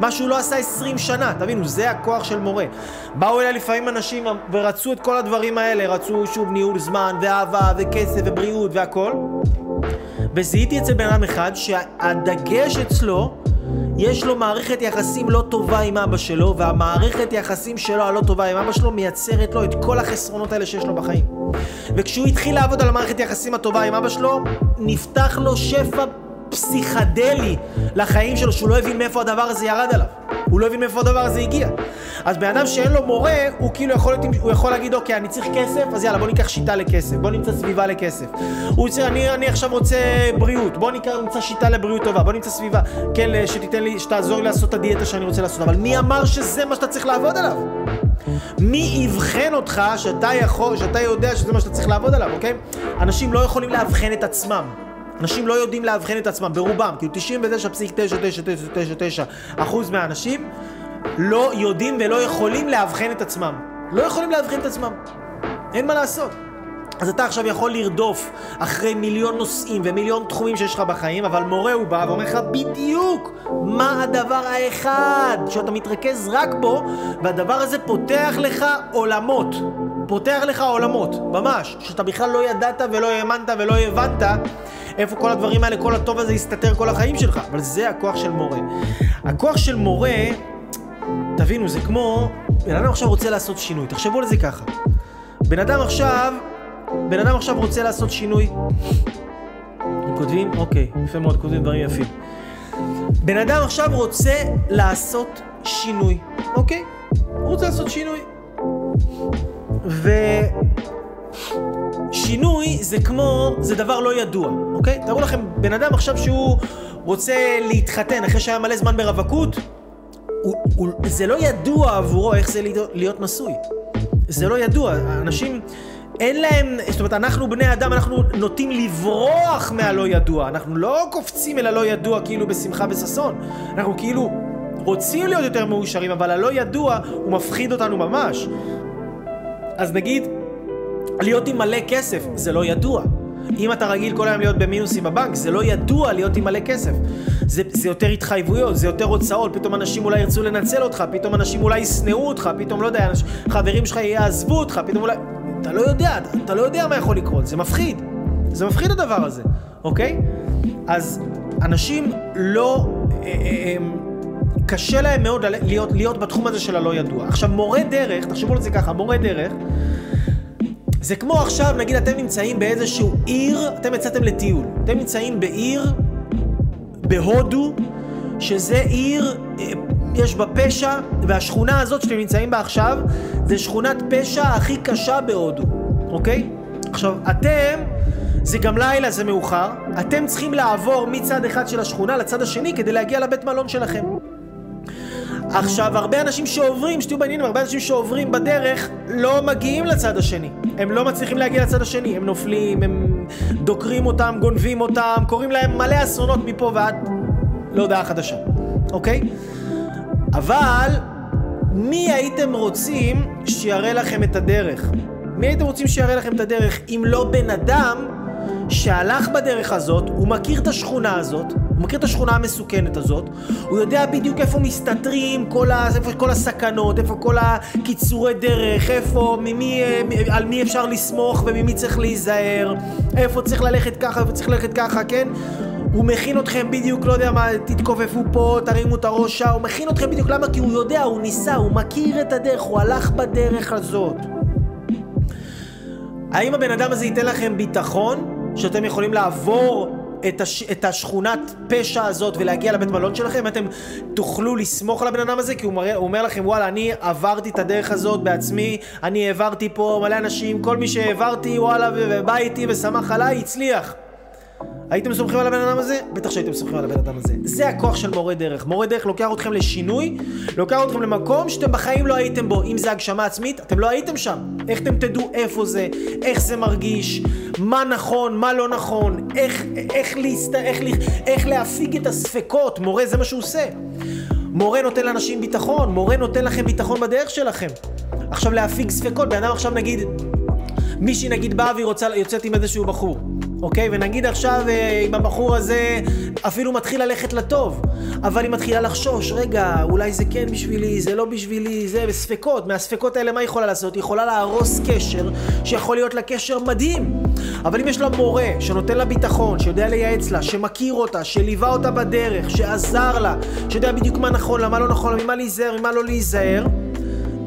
מה שהוא לא עשה 20 שנה, תבינו, זה הכוח של מורה. באו אליי לפעמים אנשים ורצו את כל הדברים האלה, רצו שוב ניהול זמן, ואהבה, וכסף, ובריאות, והכל. וזיהיתי אצל בן אדם אחד שהדגש אצלו יש לו מערכת יחסים לא טובה עם אבא שלו, והמערכת יחסים שלו הלא טובה עם אבא שלו מייצרת לו את כל החסרונות האלה שיש לו בחיים. וכשהוא התחיל לעבוד על המערכת יחסים הטובה עם אבא שלו, נפתח לו שפע פסיכדלי לחיים שלו, שהוא לא הבין מאיפה הדבר הזה ירד עליו. הוא לא הבין מאיפה הדבר הזה הגיע. אז בן אדם שאין לו מורה, הוא כאילו יכול, הוא יכול להגיד, אוקיי, אני צריך כסף, אז יאללה, בוא ניקח שיטה לכסף, בוא נמצא סביבה לכסף. הוא צריך, אני, אני עכשיו רוצה בריאות, בוא נמצא שיטה לבריאות טובה, בוא נמצא סביבה, כן, שתיתן לי, שתעזור לי לעשות את הדיאטה שאני רוצה לעשות, אבל מי אמר שזה מה שאתה צריך לעבוד עליו? מי אבחן אותך שאתה יכול, שאתה יודע שזה מה שאתה צריך לעבוד עליו, אוקיי? אנשים לא יכולים לאבחן את עצמם. אנשים לא יודעים לאבחן את עצמם, ברובם, כאילו 99.9999 אחוז מהאנשים לא יודעים ולא יכולים לאבחן את עצמם. לא יכולים לאבחן את עצמם. אין מה לעשות. אז אתה עכשיו יכול לרדוף אחרי מיליון נושאים ומיליון תחומים שיש לך בחיים, אבל מורה הוא בא ואומר לך בדיוק מה הדבר האחד שאתה מתרכז רק בו, והדבר הזה פותח לך עולמות. פותח לך עולמות, ממש. שאתה בכלל לא ידעת ולא האמנת ולא הבנת איפה כל הדברים האלה, כל הטוב הזה יסתתר כל החיים שלך. אבל זה הכוח של מורה. הכוח של מורה, תבינו, זה כמו... בן אדם עכשיו רוצה לעשות שינוי, תחשבו על זה ככה. בן אדם עכשיו, בן אדם עכשיו רוצה לעשות שינוי. הם כותבים? אוקיי, יפה מאוד, כותבים דברים יפים. בן אדם עכשיו רוצה לעשות שינוי, אוקיי? הוא רוצה לעשות שינוי. ו... שינוי זה כמו, זה דבר לא ידוע, אוקיי? תארו לכם, בן אדם עכשיו שהוא רוצה להתחתן אחרי שהיה מלא זמן ברווקות, הוא, הוא, זה לא ידוע עבורו איך זה להיות, להיות נשוי. זה לא ידוע. אנשים, אין להם, זאת אומרת, אנחנו בני אדם, אנחנו נוטים לברוח מהלא ידוע. אנחנו לא קופצים אל הלא ידוע כאילו בשמחה וששון. אנחנו כאילו רוצים להיות יותר מאושרים, אבל הלא ידוע הוא מפחיד אותנו ממש. אז נגיד, להיות עם מלא כסף, זה לא ידוע. אם אתה רגיל כל היום להיות במינוסים בבנק, זה לא ידוע להיות עם מלא כסף. זה, זה יותר התחייבויות, זה יותר הוצאות, פתאום אנשים אולי ירצו לנצל אותך, פתאום אנשים אולי ישנאו אותך, פתאום, לא יודע, אנשים, חברים שלך יעזבו אותך, פתאום אולי... אתה לא יודע, אתה, אתה לא יודע מה יכול לקרות, זה מפחיד. זה מפחיד הדבר הזה, אוקיי? אז אנשים לא... אה, אה, אה, קשה להם מאוד להיות, להיות בתחום הזה של הלא ידוע. עכשיו, מורה דרך, תחשבו על זה ככה, מורה דרך, זה כמו עכשיו, נגיד אתם נמצאים באיזשהו עיר, אתם יצאתם לטיול. אתם נמצאים בעיר בהודו, שזה עיר, אה, יש בה פשע, והשכונה הזאת שאתם נמצאים בה עכשיו, זה שכונת פשע הכי קשה בהודו, אוקיי? עכשיו, אתם, זה גם לילה, זה מאוחר, אתם צריכים לעבור מצד אחד של השכונה לצד השני כדי להגיע לבית מלון שלכם. עכשיו, הרבה אנשים שעוברים, שתהיו בעניינים, הרבה אנשים שעוברים בדרך לא מגיעים לצד השני. הם לא מצליחים להגיע לצד השני. הם נופלים, הם דוקרים אותם, גונבים אותם, קוראים להם מלא אסונות מפה ועד... להודעה חדשה, אוקיי? אבל מי הייתם רוצים שיראה לכם את הדרך? מי הייתם רוצים שיראה לכם את הדרך אם לא בן אדם שהלך בדרך הזאת, הוא מכיר את השכונה הזאת, הוא מכיר את השכונה המסוכנת הזאת, הוא יודע בדיוק איפה מסתתרים כל, ה, איפה כל הסכנות, איפה כל הקיצורי דרך, איפה, ממי, על מי אפשר לסמוך וממי צריך להיזהר, איפה צריך ללכת ככה, איפה צריך ללכת ככה, כן? הוא מכין אתכם בדיוק, לא יודע מה, תתכופפו פה, תרימו את הראשה, הוא מכין אתכם בדיוק, למה? כי הוא יודע, הוא ניסה, הוא מכיר את הדרך, הוא הלך בדרך הזאת. האם הבן אדם הזה ייתן לכם ביטחון שאתם יכולים לעבור את, הש... את השכונת פשע הזאת ולהגיע לבית מלון שלכם? אתם תוכלו לסמוך על הבן אדם הזה? כי הוא, מראה, הוא אומר לכם, וואלה, אני עברתי את הדרך הזאת בעצמי, אני העברתי פה מלא אנשים, כל מי שהעברתי, וואלה, ובא איתי ושמח עליי, הצליח. הייתם סומכים על הבן אדם הזה? בטח שהייתם סומכים על הבן אדם הזה. זה הכוח של מורה דרך. מורה דרך לוקח אתכם לשינוי, לוקח אתכם למקום שאתם בחיים לא הייתם בו. אם זה הגשמה עצמית, אתם לא הייתם שם. איך אתם תדעו איפה זה, איך זה מרגיש, מה נכון, מה לא נכון, איך, איך, להסת... איך, איך להפיג את הספקות. מורה, זה מה שהוא עושה. מורה נותן לאנשים ביטחון, מורה נותן לכם ביטחון בדרך שלכם. עכשיו להפיג ספקות, בן אדם עכשיו נגיד, מישהי נגיד באה והיא רוצה, יוצאת עם איזשהו בחור. אוקיי? ונגיד עכשיו אה, אם הבחור הזה אפילו מתחיל ללכת לטוב, אבל היא מתחילה לחשוש, רגע, אולי זה כן בשבילי, זה לא בשבילי, זה בספקות. מהספקות האלה מה היא יכולה לעשות? היא יכולה להרוס קשר שיכול להיות לה קשר מדהים. אבל אם יש לה מורה שנותן לה ביטחון, שיודע לייעץ לה, שמכיר אותה, שליווה אותה בדרך, שעזר לה, שיודע בדיוק מה נכון לה, מה לא נכון לה, ממה להיזהר, ממה לא להיזהר,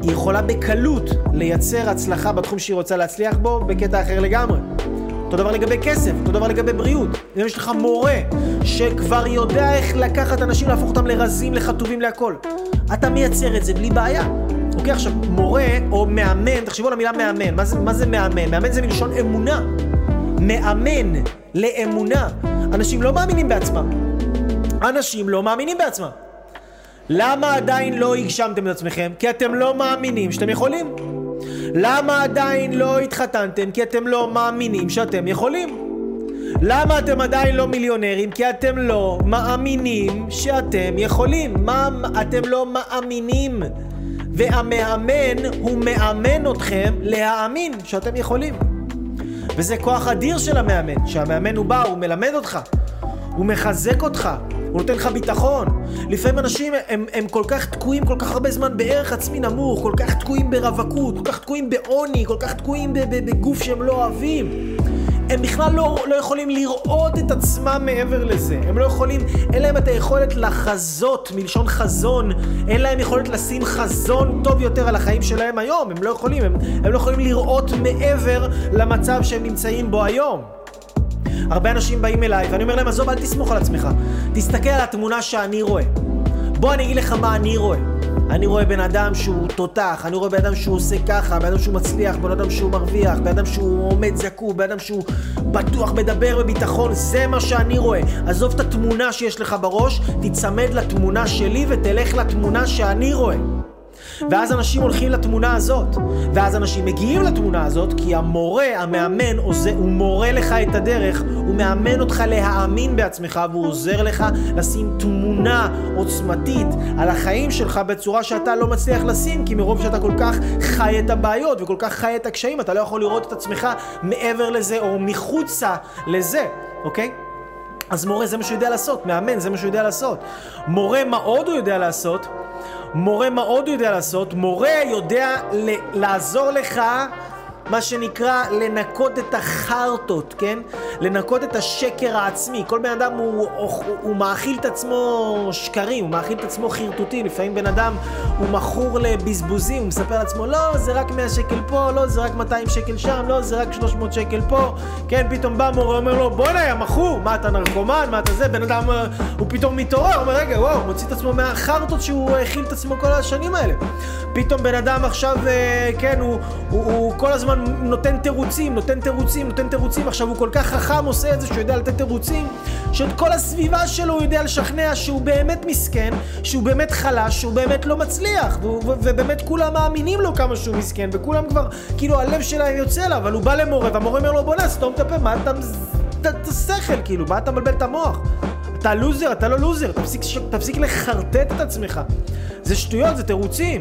היא יכולה בקלות לייצר הצלחה בתחום שהיא רוצה להצליח בו בקטע אחר לגמרי. אותו דבר לגבי כסף, אותו דבר לגבי בריאות. אם יש לך מורה שכבר יודע איך לקחת אנשים, להפוך אותם לרזים, לחטובים, להכל, אתה מייצר את זה בלי בעיה. אוקיי, עכשיו, מורה או מאמן, תחשבו על המילה מאמן. מה זה, מה זה מאמן? מאמן זה מלשון אמונה. מאמן לאמונה. אנשים לא מאמינים בעצמם. אנשים לא מאמינים בעצמם. למה עדיין לא הגשמתם את עצמכם? כי אתם לא מאמינים שאתם יכולים. למה עדיין לא התחתנתם? כי אתם לא מאמינים שאתם יכולים. למה אתם עדיין לא מיליונרים? כי אתם לא מאמינים שאתם יכולים. מה אתם לא מאמינים? והמאמן הוא מאמן אתכם להאמין שאתם יכולים. וזה כוח אדיר של המאמן, שהמאמן הוא בא, הוא מלמד אותך, הוא מחזק אותך, הוא נותן לך ביטחון. לפעמים אנשים הם, הם כל כך תקועים כל כך הרבה זמן בערך עצמי נמוך, כל כך תקועים ברווקות, כל כך תקועים בעוני, כל כך תקועים בגוף שהם לא אוהבים. הם בכלל לא, לא יכולים לראות את עצמם מעבר לזה. הם לא יכולים, אין להם את היכולת לחזות, מלשון חזון, אין להם יכולת לשים חזון טוב יותר על החיים שלהם היום. הם לא יכולים, הם, הם לא יכולים לראות מעבר למצב שהם נמצאים בו היום. הרבה אנשים באים אליי ואני אומר להם, עזוב, אל תסמוך על עצמך. תסתכל על התמונה שאני רואה. בוא אני אגיד לך מה אני רואה. אני רואה בן אדם שהוא תותח, אני רואה בן אדם שהוא עושה ככה, בן אדם שהוא מצליח, בן אדם שהוא מרוויח, בן אדם שהוא עומד זקוף, בן אדם שהוא בטוח, מדבר בביטחון, זה מה שאני רואה. עזוב את התמונה שיש לך בראש, תיצמד לתמונה שלי ותלך לתמונה שאני רואה. ואז אנשים הולכים לתמונה הזאת, ואז אנשים מגיעים לתמונה הזאת, כי המורה, המאמן, עוזר, הוא מורה לך את הדרך, הוא מאמן אותך להאמין בעצמך, והוא עוזר לך לשים תמונה עוצמתית על החיים שלך בצורה שאתה לא מצליח לשים, כי מרוב שאתה כל כך חי את הבעיות וכל כך חי את הקשיים, אתה לא יכול לראות את עצמך מעבר לזה או מחוצה לזה, אוקיי? אז מורה זה מה שהוא יודע לעשות, מאמן זה מה שהוא יודע לעשות. מורה מה עוד הוא יודע לעשות? מורה מה עוד יודע לעשות? מורה יודע לעזור לך מה שנקרא לנקות את החרטות, כן? לנקות את השקר העצמי. כל בן אדם הוא, הוא, הוא מאכיל את עצמו שקרים, הוא מאכיל את עצמו חרטוטים. לפעמים בן אדם הוא מכור לבזבוזים, הוא מספר לעצמו, לא, זה רק 100 שקל פה, לא, זה רק 200 שקל שם, לא, זה רק 300 שקל פה. כן, פתאום בא מורה, אומר לו, בוא'נה, יא מכור, מה אתה נרקומן, מה אתה זה? בן אדם, אה, הוא פתאום מתעורר, אומר, רגע, וואו, מוציא את עצמו מהחרטות שהוא האכיל את עצמו כל השנים האלה. פתאום בן אדם עכשיו, אה, כן, הוא, הוא, הוא כל הזמן... הזמן נותן תירוצים, נותן תירוצים, נותן תירוצים. עכשיו הוא כל כך חכם עושה את זה שהוא יודע לתת תירוצים, שאת כל הסביבה שלו הוא יודע לשכנע שהוא באמת מסכן, שהוא באמת חלש, שהוא באמת לא מצליח. ובאמת כולם מאמינים לו כמה שהוא מסכן, וכולם כבר, כאילו הלב שלהם יוצא אליו, אבל הוא בא למורה, והמורה אומר לו בוא נסתום את הפה, מה אתה... את השכל, כאילו, מה אתה מבלבל את המוח? אתה לוזר, אתה לא לוזר, תפסיק, תפסיק לחרטט את עצמך. זה שטויות, זה תירוצים.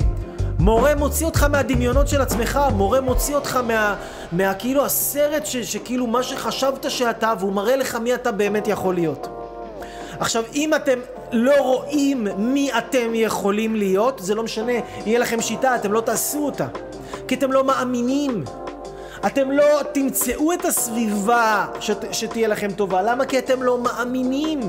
מורה מוציא אותך מהדמיונות של עצמך, מורה מוציא אותך מה, מה כאילו הסרט ש, שכאילו מה שחשבת שאתה, והוא מראה לך מי אתה באמת יכול להיות. עכשיו, אם אתם לא רואים מי אתם יכולים להיות, זה לא משנה, יהיה לכם שיטה, אתם לא תעשו אותה. כי אתם לא מאמינים. אתם לא תמצאו את הסביבה שת, שתהיה לכם טובה. למה? כי אתם לא מאמינים.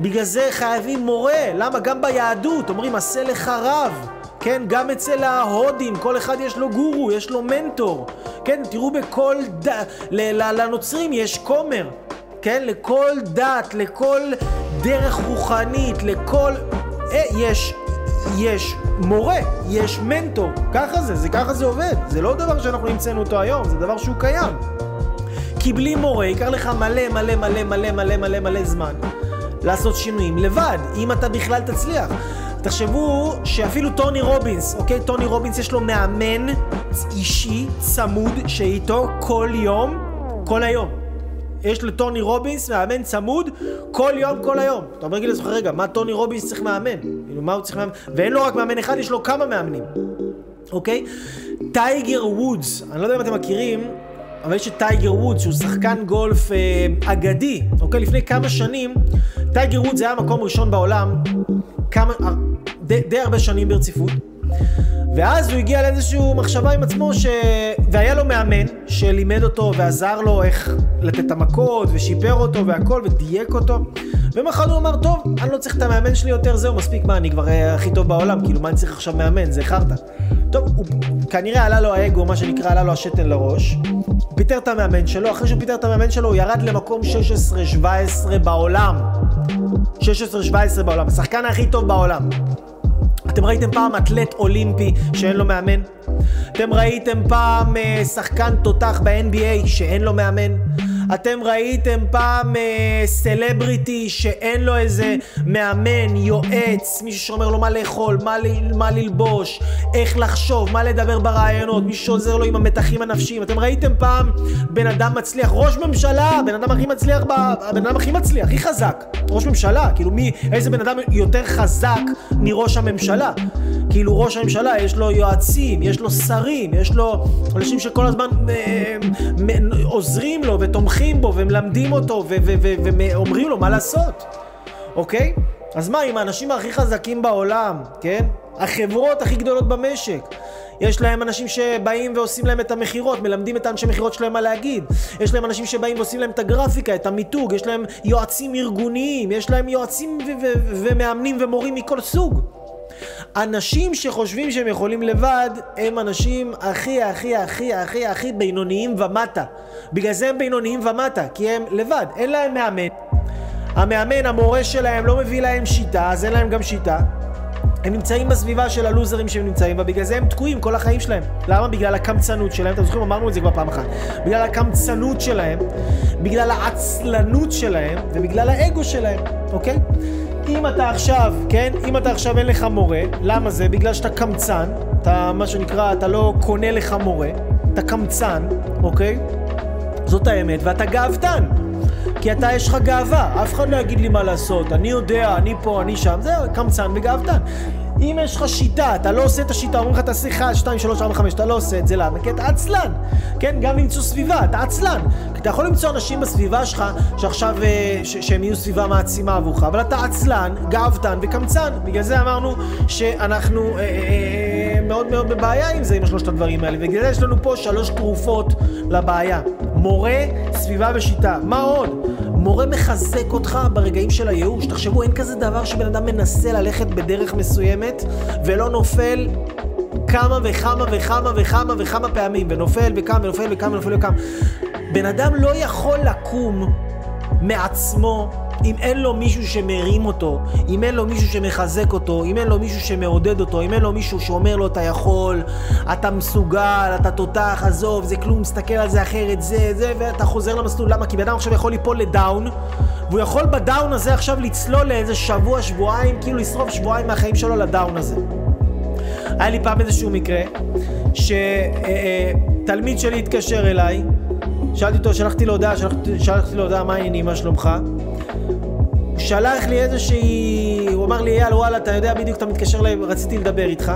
בגלל זה חייבים מורה. למה? גם ביהדות אומרים עשה לך רב. כן, גם אצל ההודים, כל אחד יש לו גורו, יש לו מנטור. כן, תראו בכל ד... לנוצרים יש כומר. כן, לכל דת, לכל דרך רוחנית, לכל... אה, יש, יש מורה, יש מנטור. ככה זה, זה ככה זה עובד. זה לא דבר שאנחנו המצאנו אותו היום, זה דבר שהוא קיים. כי בלי מורה ייקח לך מלא מלא מלא מלא מלא מלא מלא זמן לעשות שינויים לבד, אם אתה בכלל תצליח. תחשבו שאפילו טוני רובינס, אוקיי? טוני רובינס יש לו מאמן אישי צמוד שאיתו כל יום, כל היום. יש לטוני רובינס מאמן צמוד כל יום, כל היום. אתה אומר לי לזוכר, רגע, מה טוני רובינס צריך מאמן? כאילו, מה הוא צריך מאמן? ואין לו רק מאמן אחד, יש לו כמה מאמנים, אוקיי? טייגר וודס, אני לא יודע אם אתם מכירים, אבל יש את טייגר וודס, שהוא שחקן גולף אה, אגדי, אוקיי? לפני כמה שנים, טייגר וודס היה מקום ראשון בעולם, כמה, די, די הרבה שנים ברציפות. ואז הוא הגיע לאיזושהי מחשבה עם עצמו ש... והיה לו מאמן שלימד אותו ועזר לו איך לתת את המכות ושיפר אותו והכל ודייק אותו. אחד הוא אמר טוב אני לא צריך את המאמן שלי יותר זהו מספיק מה אני כבר אה, הכי טוב בעולם כאילו מה אני צריך עכשיו מאמן? זה חרטא. טוב הוא כנראה עלה לו האגו מה שנקרא עלה לו השתן לראש. פיטר את המאמן שלו אחרי שהוא פיטר את המאמן שלו הוא ירד למקום 16-17 בעולם. 16-17 בעולם השחקן הכי טוב בעולם אתם ראיתם פעם אתלט אולימפי שאין לו מאמן? אתם ראיתם פעם אה, שחקן תותח ב-NBA שאין לו מאמן? אתם ראיתם פעם אה, סלבריטי שאין לו איזה מאמן, יועץ, מישהו שאומר לו מה לאכול, מה, ל- מה ללבוש, איך לחשוב, מה לדבר ברעיונות, מישהו שעוזר לו עם המתחים הנפשיים. אתם ראיתם פעם בן אדם מצליח, ראש ממשלה, בן אדם הכי מצליח, ב... הבן אדם הכי מצליח, הכי חזק, ראש ממשלה, כאילו מי, איזה בן אדם יותר חזק מראש הממשלה? כאילו ראש הממשלה יש לו יועצים, יש לו שרים, יש לו אנשים שכל הזמן אה, עוזרים לו ותומכים בו ומלמדים אותו ואומרים לו מה לעשות, אוקיי? אז מה, עם האנשים הכי חזקים בעולם, כן? החברות הכי גדולות במשק. יש להם אנשים שבאים ועושים להם את המכירות, מלמדים את האנשי מכירות שלהם מה להגיד. יש להם אנשים שבאים ועושים להם את הגרפיקה, את המיתוג, יש להם יועצים ארגוניים, יש להם יועצים ומאמנים ומורים מכל סוג. אנשים שחושבים שהם יכולים לבד, הם אנשים הכי הכי הכי הכי הכי בינוניים ומטה. בגלל זה הם בינוניים ומטה, כי הם לבד, אין להם מאמן. המאמן, המורה שלהם לא מביא להם שיטה, אז אין להם גם שיטה. הם נמצאים בסביבה של הלוזרים שהם נמצאים בה, בגלל זה הם תקועים כל החיים שלהם. למה? בגלל הקמצנות שלהם, אתם זוכרים, אמרנו את זה כבר פעם אחת. בגלל הקמצנות שלהם, בגלל העצלנות שלהם, ובגלל האגו שלהם, אוקיי? אם אתה עכשיו, כן? אם אתה עכשיו אין לך מורה, למה זה? בגלל שאתה קמצן, אתה מה שנקרא, אתה לא קונה לך מורה, אתה קמצן, אוקיי? זאת האמת, ואתה גאוותן. כי אתה, יש לך גאווה, אף אחד לא יגיד לי מה לעשות, אני יודע, אני פה, אני שם, זהו, קמצן וגאוותן. אם יש לך שיטה, אתה לא עושה את השיטה, אומרים לך תעשה 1, 2, 3, 4, 5, אתה לא עושה את זה, למה? כי אתה עצלן, כן? גם למצוא סביבה, אתה עצלן. אתה יכול למצוא אנשים בסביבה שלך, שעכשיו, אה, ש- שהם יהיו סביבה מעצימה עבורך, אבל אתה עצלן, גאוותן וקמצן. בגלל זה אמרנו שאנחנו אה, אה, מאוד מאוד בבעיה עם זה, עם השלושת הדברים האלה. ובגלל זה יש לנו פה שלוש תרופות לבעיה. מורה, סביבה ושיטה. מה עוד? מורה מחזק אותך ברגעים של הייאוש. תחשבו, אין כזה דבר שבן אדם מנסה ללכת בדרך מסוימת ולא נופל כמה וכמה וכמה וכמה וכמה פעמים, ונופל וקם ונופל וקם ונופל וקם. בן אדם לא יכול לקום מעצמו אם אין לו מישהו שמרים אותו, אם אין לו מישהו שמחזק אותו, אם אין לו מישהו שמעודד אותו, אם אין לו מישהו שאומר לו אתה יכול, אתה מסוגל, אתה תותח, עזוב, זה כלום, מסתכל על זה אחרת, זה, זה, ואתה חוזר למסלול. למה? כי בן אדם עכשיו יכול ליפול לדאון, והוא יכול בדאון הזה עכשיו לצלול לאיזה שבוע, שבועיים, כאילו לשרוף שבועיים מהחיים שלו לדאון הזה. היה לי פעם איזשהו מקרה, שתלמיד שלי התקשר אליי, שאלתי אותו, שלחתי לו הודעה, שלחתי לו הודעה מה העניינים, מה שלומך? שלח לי איזושהי... הוא אמר לי, אייל, וואלה, אתה יודע בדיוק, אתה מתקשר אליי, רציתי לדבר איתך.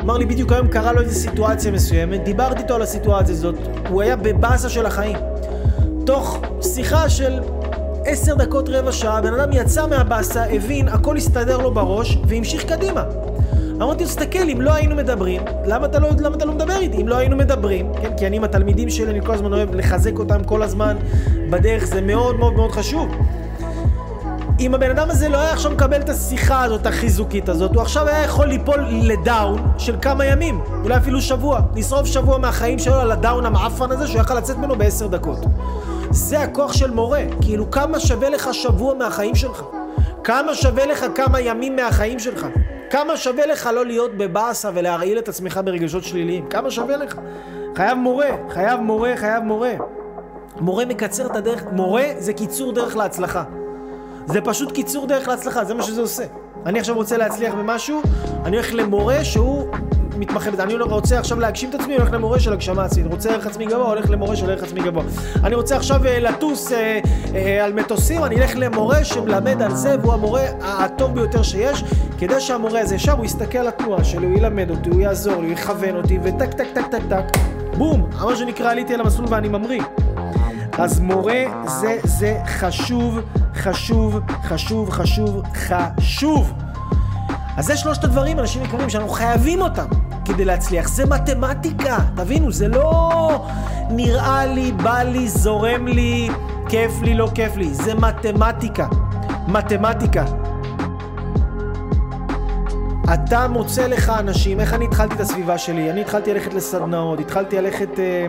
אמר לי, בדיוק היום קרה לו איזו סיטואציה מסוימת, דיברתי איתו על הסיטואציה הזאת, הוא היה בבאסה של החיים. תוך שיחה של עשר דקות, רבע שעה, בן אדם יצא מהבאסה, הבין, הכל הסתדר לו בראש, והמשיך קדימה. אמרתי לו, תסתכל, אם לא היינו מדברים, למה אתה לא, למה אתה לא מדבר איתי? אם לא היינו מדברים, כן? כי אני עם התלמידים שלי, אני כל הזמן אוהב לחזק אותם כל הזמן בדרך, זה מאוד מאוד מאוד חשוב. אם הבן אדם הזה לא היה עכשיו מקבל את השיחה הזאת, החיזוקית הזאת, הוא עכשיו היה יכול ליפול לדאון של כמה ימים, אולי אפילו שבוע. לשרוף שבוע מהחיים שלו על הדאון המעפן הזה, שהוא יכל לצאת ממנו בעשר דקות. זה הכוח של מורה. כאילו, כמה שווה לך שבוע מהחיים שלך? כמה שווה לך כמה ימים מהחיים שלך? כמה שווה לך לא להיות בבאסה ולהרעיל את עצמך ברגשות שליליים? כמה שווה לך? חייב מורה, חייב מורה, חייב מורה. מורה מקצר את הדרך, מורה זה קיצור דרך להצלחה. זה פשוט קיצור דרך להצלחה, זה מה שזה עושה. אני עכשיו רוצה להצליח במשהו, אני הולך למורה שהוא מתמחה בזה. אני רוצה עכשיו להגשים את עצמי, הולך למורה של הגשמה עצמית. רוצה ערך עצמי גבוה, הולך למורה של ערך עצמי גבוה. אני רוצה עכשיו אה, לטוס אה, אה, על מטוסים, אני אלך למורה שמלמד על זה, והוא המורה הטוב ביותר שיש, כדי שהמורה הזה שם, הוא יסתכל על התנועה שלי, הוא ילמד אותי, הוא יעזור לי, הוא יכוון אותי, וטק טק טק טק טק, בום, מה שנקרא עליתי על המסלול ואני ממריא. אז מורה זה, זה חשוב, חשוב, חשוב, חשוב, חשוב. אז זה שלושת הדברים, אנשים יקרים, שאנחנו חייבים אותם כדי להצליח. זה מתמטיקה, תבינו, זה לא נראה לי, בא לי, זורם לי, כיף לי, לא כיף לי. זה מתמטיקה. מתמטיקה. אתה מוצא לך אנשים, איך אני התחלתי את הסביבה שלי? אני התחלתי ללכת לסדנאות, התחלתי ללכת... אה,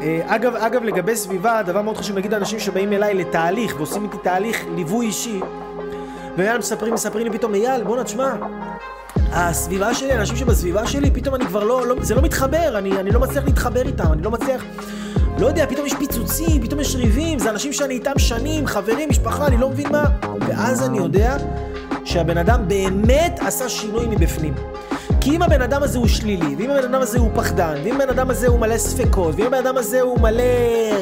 אה, אגב, אגב, לגבי סביבה, דבר מאוד חשוב להגיד לאנשים שבאים אליי לתהליך ועושים איתי תהליך ליווי אישי, ואייל מספרים, מספרים לי פתאום, אייל, בואנה, תשמע, הסביבה שלי, האנשים שבסביבה שלי, פתאום אני כבר לא, לא זה לא מתחבר, אני, אני לא מצליח להתחבר איתם, אני לא מצליח... לא יודע, פתאום יש פיצוצים, פתאום יש ריבים, זה אנשים שאני איתם שנים, חברים, משפחה, אני לא מבין מה. ואז אני יודע שהבן אדם באמת עשה שינוי מבפנים. כי אם הבן אדם הזה הוא שלילי, ואם הבן אדם הזה הוא פחדן, ואם הבן אדם הזה הוא מלא ספקות, ואם הבן אדם הזה הוא מלא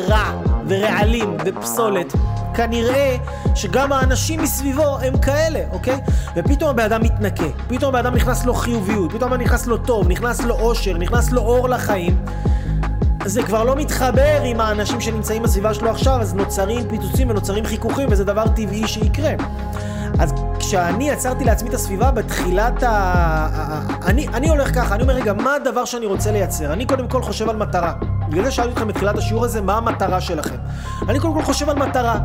רע, ורעלים, ופסולת, כנראה שגם האנשים מסביבו הם כאלה, אוקיי? ופתאום הבן אדם מתנקה, פתאום הבן אדם נכנס לו חיוביות, פתאום נכנס לו טוב, נכנס לו אושר, נכנס לו אור לחיים. זה כבר לא מתחבר עם האנשים שנמצאים בסביבה שלו עכשיו, אז נוצרים פיצוצים ונוצרים חיכוכים, וזה דבר טבעי שיקרה. אז כשאני יצרתי לעצמי את הסביבה בתחילת ה... אני, אני הולך ככה, אני אומר, רגע, מה הדבר שאני רוצה לייצר? אני קודם כל חושב על מטרה. בגלל זה שאלתי אתכם בתחילת השיעור הזה, מה המטרה שלכם? אני קודם כל חושב על מטרה.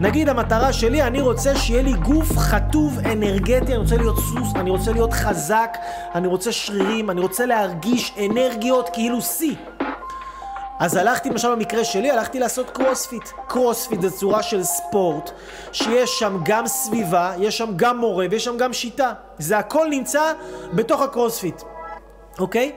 נגיד המטרה שלי, אני רוצה שיהיה לי גוף חטוב אנרגטי, אני רוצה להיות סוס, אני רוצה להיות חזק, אני רוצה שרירים, אני רוצה להרגיש אנרגיות כאילו שיא. אז הלכתי, למשל במקרה שלי, הלכתי לעשות קרוספיט. קרוספיט זה צורה של ספורט, שיש שם גם סביבה, יש שם גם מורה ויש שם גם שיטה. זה הכל נמצא בתוך הקרוספיט, אוקיי?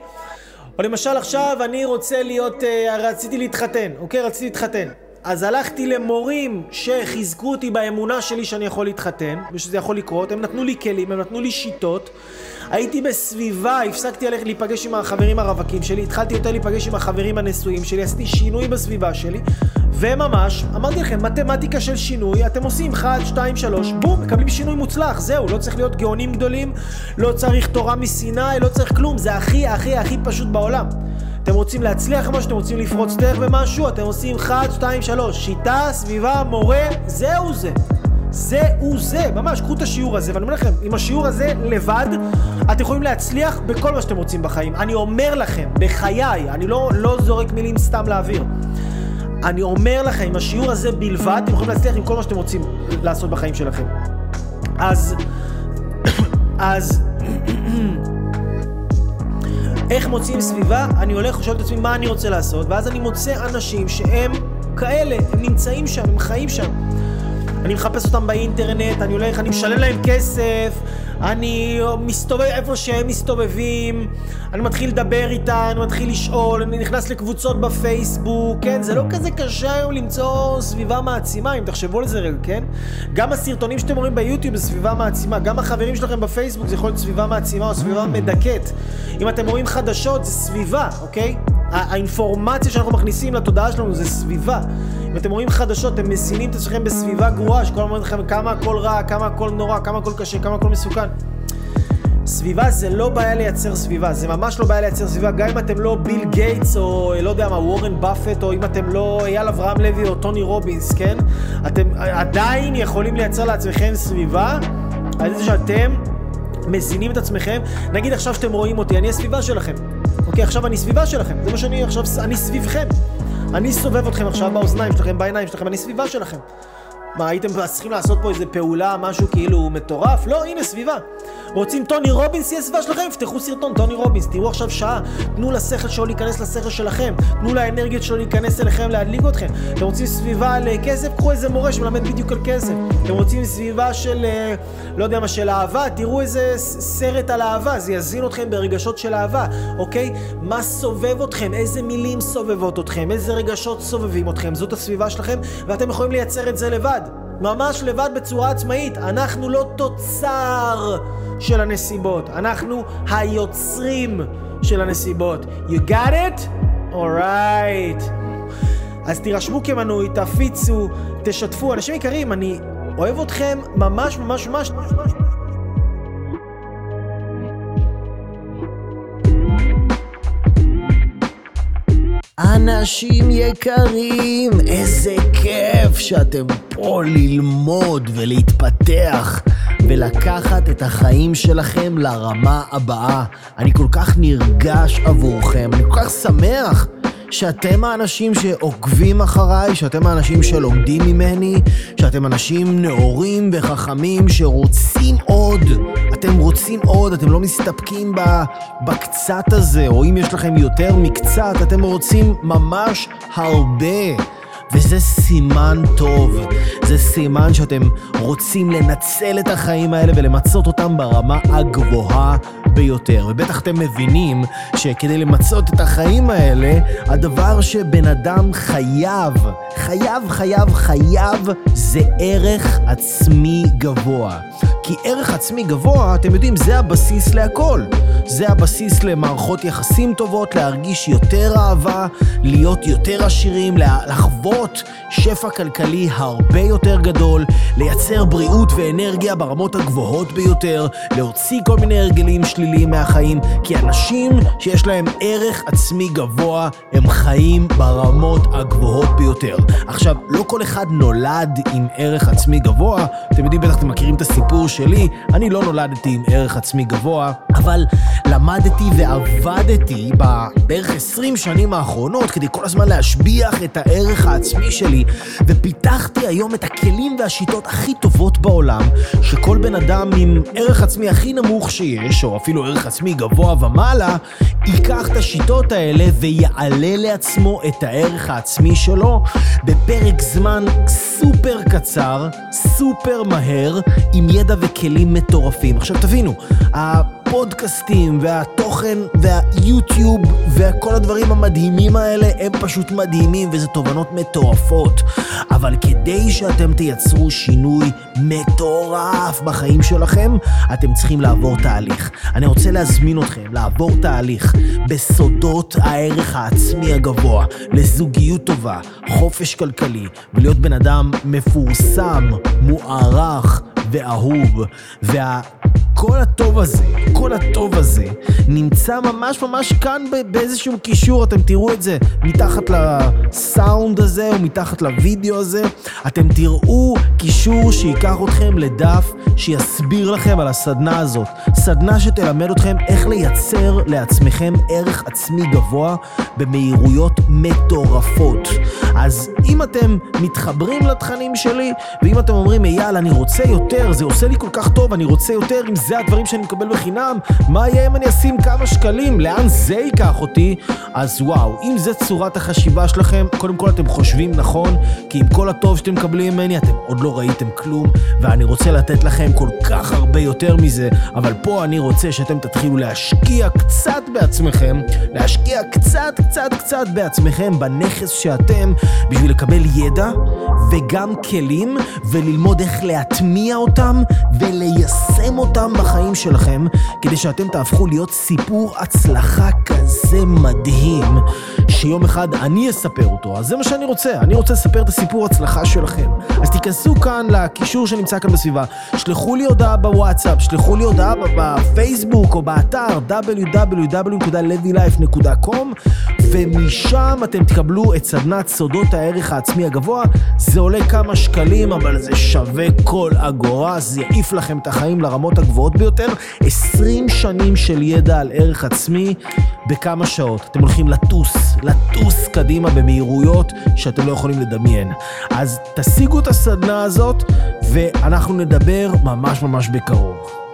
או למשל עכשיו אני רוצה להיות, אה, רציתי להתחתן, אוקיי? רציתי להתחתן. אז הלכתי למורים שחיזקו אותי באמונה שלי שאני יכול להתחתן, ושזה יכול לקרות, הם נתנו לי כלים, הם נתנו לי שיטות. הייתי בסביבה, הפסקתי ללכת להיפגש עם החברים הרווקים שלי, התחלתי יותר להיפגש עם החברים הנשואים שלי, עשיתי שינוי בסביבה שלי, וממש, אמרתי לכם, מתמטיקה של שינוי, אתם עושים 1, 2, 3, בום, מקבלים שינוי מוצלח, זהו, לא צריך להיות גאונים גדולים, לא צריך תורה מסיני, לא צריך כלום, זה הכי הכי הכי פשוט בעולם. אתם רוצים להצליח במשהו, אתם רוצים לפרוץ דרך במשהו, אתם עושים 1, 2, 3, שיטה, סביבה, מורה, זהו זה. זהו זה, ממש, קחו את השיעור הזה, ואני אומר לכם, עם השיעור הזה לבד, אתם יכולים להצליח בכל מה שאתם רוצים בחיים. אני אומר לכם, בחיי, אני לא, לא זורק מילים סתם לאוויר. אני אומר לכם, עם השיעור הזה בלבד, אתם יכולים להצליח עם כל מה שאתם רוצים לעשות בחיים שלכם. אז, אז, איך מוצאים סביבה? אני הולך ושואל את עצמי מה אני רוצה לעשות, ואז אני מוצא אנשים שהם כאלה, הם נמצאים שם, הם חיים שם. אני מחפש אותם באינטרנט, אני הולך, אני משלם להם כסף, אני מסתובב איפה שהם מסתובבים, אני מתחיל לדבר איתם, אני מתחיל לשאול, אני נכנס לקבוצות בפייסבוק, כן? זה לא כזה קשה היום למצוא סביבה מעצימה, אם תחשבו על זה רגע, כן? גם הסרטונים שאתם רואים ביוטיוב זה סביבה מעצימה, גם החברים שלכם בפייסבוק זה יכול להיות סביבה מעצימה או סביבה מדכאת. אם אתם רואים חדשות זה סביבה, אוקיי? האינפורמציה שאנחנו מכניסים לתודעה שלנו זה סביבה. אם אתם רואים חדשות, אתם מזינים את עצמכם בסביבה גרועה, שכל הזמן לכם כמה הכל רע, כמה הכל נורא, כמה הכל קשה, כמה הכל מסוכן. סביבה זה לא בעיה לייצר סביבה, זה ממש לא בעיה לייצר סביבה, גם אם אתם לא ביל גייטס או לא יודע מה, וורן באפט, או אם אתם לא אייל אברהם לוי או טוני רובינס, כן? אתם עדיין יכולים לייצר לעצמכם סביבה על זה שאתם מזינים את עצמכם. נגיד עכשיו שאתם רואים אותי, אני הסביבה שלכם. אוקיי, עכשיו אני סביבה שלכם, זה מה שאני עכשיו, אני סביבכם. אני סובב אתכם עכשיו באוזניים שלכם, בעיניים שלכם, אני סביבה שלכם. מה, הייתם צריכים לעשות פה איזה פעולה, משהו כאילו מטורף? לא, הנה, סביבה. רוצים טוני רובינס יהיה סביבה שלכם? פתחו סרטון טוני רובינס, תראו עכשיו שעה. תנו לשכל שלו להיכנס לשכל שלכם. תנו לאנרגיות שלו להיכנס אליכם, להדליק אתכם. אתם רוצים סביבה לכסף? קחו איזה מורה שמלמד בדיוק על כסף. אתם רוצים סביבה של, אה, לא יודע מה, של אהבה? תראו איזה סרט על אהבה, זה יזין אתכם ברגשות של אהבה, אוקיי? מה סובב אתכם? איזה מילים סובבות אתכם? איזה רגשות סובבים אתכם? זאת הסביבה שלכם, ואתם יכולים לייצר את זה לבד. ממש לבד בצורה עצמאית. אנחנו לא תוצר של הנסיבות, אנחנו היוצרים של הנסיבות. You got it? alright. אז תירשמו כמנוי, תפיצו, תשתפו. אנשים יקרים, אני אוהב אתכם ממש ממש ממש ממש ממש אנשים יקרים, איזה כיף שאתם פה ללמוד ולהתפתח ולקחת את החיים שלכם לרמה הבאה. אני כל כך נרגש עבורכם, אני כל כך שמח שאתם האנשים שעוקבים אחריי, שאתם האנשים שלומדים ממני, שאתם אנשים נאורים וחכמים שרוצים עוד. אתם רוצים עוד, אתם לא מסתפקים בקצת הזה, או אם יש לכם יותר מקצת, אתם רוצים ממש הרבה. וזה סימן טוב, זה סימן שאתם רוצים לנצל את החיים האלה ולמצות אותם ברמה הגבוהה ביותר. ובטח אתם מבינים שכדי למצות את החיים האלה, הדבר שבן אדם חייב, חייב, חייב, חייב, זה ערך עצמי גבוה. כי ערך עצמי גבוה, אתם יודעים, זה הבסיס להכל. זה הבסיס למערכות יחסים טובות, להרגיש יותר אהבה, להיות יותר עשירים, לחוות שפע כלכלי הרבה יותר גדול, לייצר בריאות ואנרגיה ברמות הגבוהות ביותר, להוציא כל מיני הרגלים שליליים מהחיים, כי אנשים שיש להם ערך עצמי גבוה, הם חיים ברמות הגבוהות ביותר. עכשיו, לא כל אחד נולד עם ערך עצמי גבוה, אתם יודעים, בטח אתם מכירים את הסיפור שלי, אני לא נולדתי עם ערך עצמי גבוה, אבל למדתי ועבדתי בערך 20 שנים האחרונות כדי כל הזמן להשביח את הערך העצמי שלי, ופיתחתי היום את הכלים והשיטות הכי טובות בעולם, שכל בן אדם עם ערך עצמי הכי נמוך שיש, או אפילו ערך עצמי גבוה ומעלה, ייקח את השיטות האלה ויעלה לעצמו את הערך העצמי שלו בפרק זמן סופר קצר, סופר מהר, עם ידע וכלים מטורפים. עכשיו תבינו, הפודקאסטים והתוכן והיוטיוב וכל הדברים המדהימים האלה הם פשוט מדהימים וזה תובנות מטורפות. אבל כדי שאתם תייצרו שינוי מטורף בחיים שלכם, אתם צריכים לעבור תהליך. אני רוצה להזמין אתכם לעבור תהליך בסודות הערך העצמי הגבוה, לזוגיות טובה, חופש כלכלי, ולהיות בן אדם מפורסם, מוערך ואהוב. וה... כל הטוב הזה, כל הטוב הזה, נמצא ממש ממש כאן באיזשהו קישור, אתם תראו את זה מתחת לסאונד הזה או מתחת לוידאו הזה, אתם תראו קישור שייקח אתכם לדף שיסביר לכם על הסדנה הזאת. סדנה שתלמד אתכם איך לייצר לעצמכם ערך עצמי גבוה במהירויות מטורפות. אז אם אתם מתחברים לתכנים שלי, ואם אתם אומרים, אייל, אני רוצה יותר, זה עושה לי כל כך טוב, אני רוצה יותר, אם זה הדברים שאני מקבל בחינם, מה יהיה אם אני אשים כמה שקלים? לאן זה ייקח אותי? אז וואו, אם זה צורת החשיבה שלכם, קודם כל אתם חושבים נכון, כי עם כל הטוב שאתם מקבלים ממני, אתם עוד לא ראיתם כלום, ואני רוצה לתת לכם כל כך הרבה יותר מזה, אבל פה אני רוצה שאתם תתחילו להשקיע קצת בעצמכם, להשקיע קצת, קצת, קצת בעצמכם, בנכס שאתם, בשביל לקבל ידע וגם כלים, וללמוד איך להטמיע אותם וליישם אותם בחיים שלכם, כדי שאתם תהפכו להיות סיפור הצלחה כזה מדהים, שיום אחד אני אספר אותו. אז זה מה שאני רוצה, אני רוצה לספר את הסיפור הצלחה שלכם. אז תיכנסו כאן לקישור שנמצא כאן בסביבה, שלחו לי הודעה בוואטסאפ, שלחו לי הודעה בפייסבוק או באתר www.levylife.com ומשם אתם תקבלו את סדנת סודות הערך העצמי הגבוה. זה עולה כמה שקלים, אבל זה שווה כל אגורה, זה יעיף לכם את החיים לרמות הגבוהות ביותר. 20 שנים של ידע על ערך עצמי בכמה שעות. אתם הולכים לטוס, לטוס קדימה במהירויות שאתם לא יכולים לדמיין. אז תשיגו את הסדנה הזאת, ואנחנו נדבר ממש ממש בקרוב.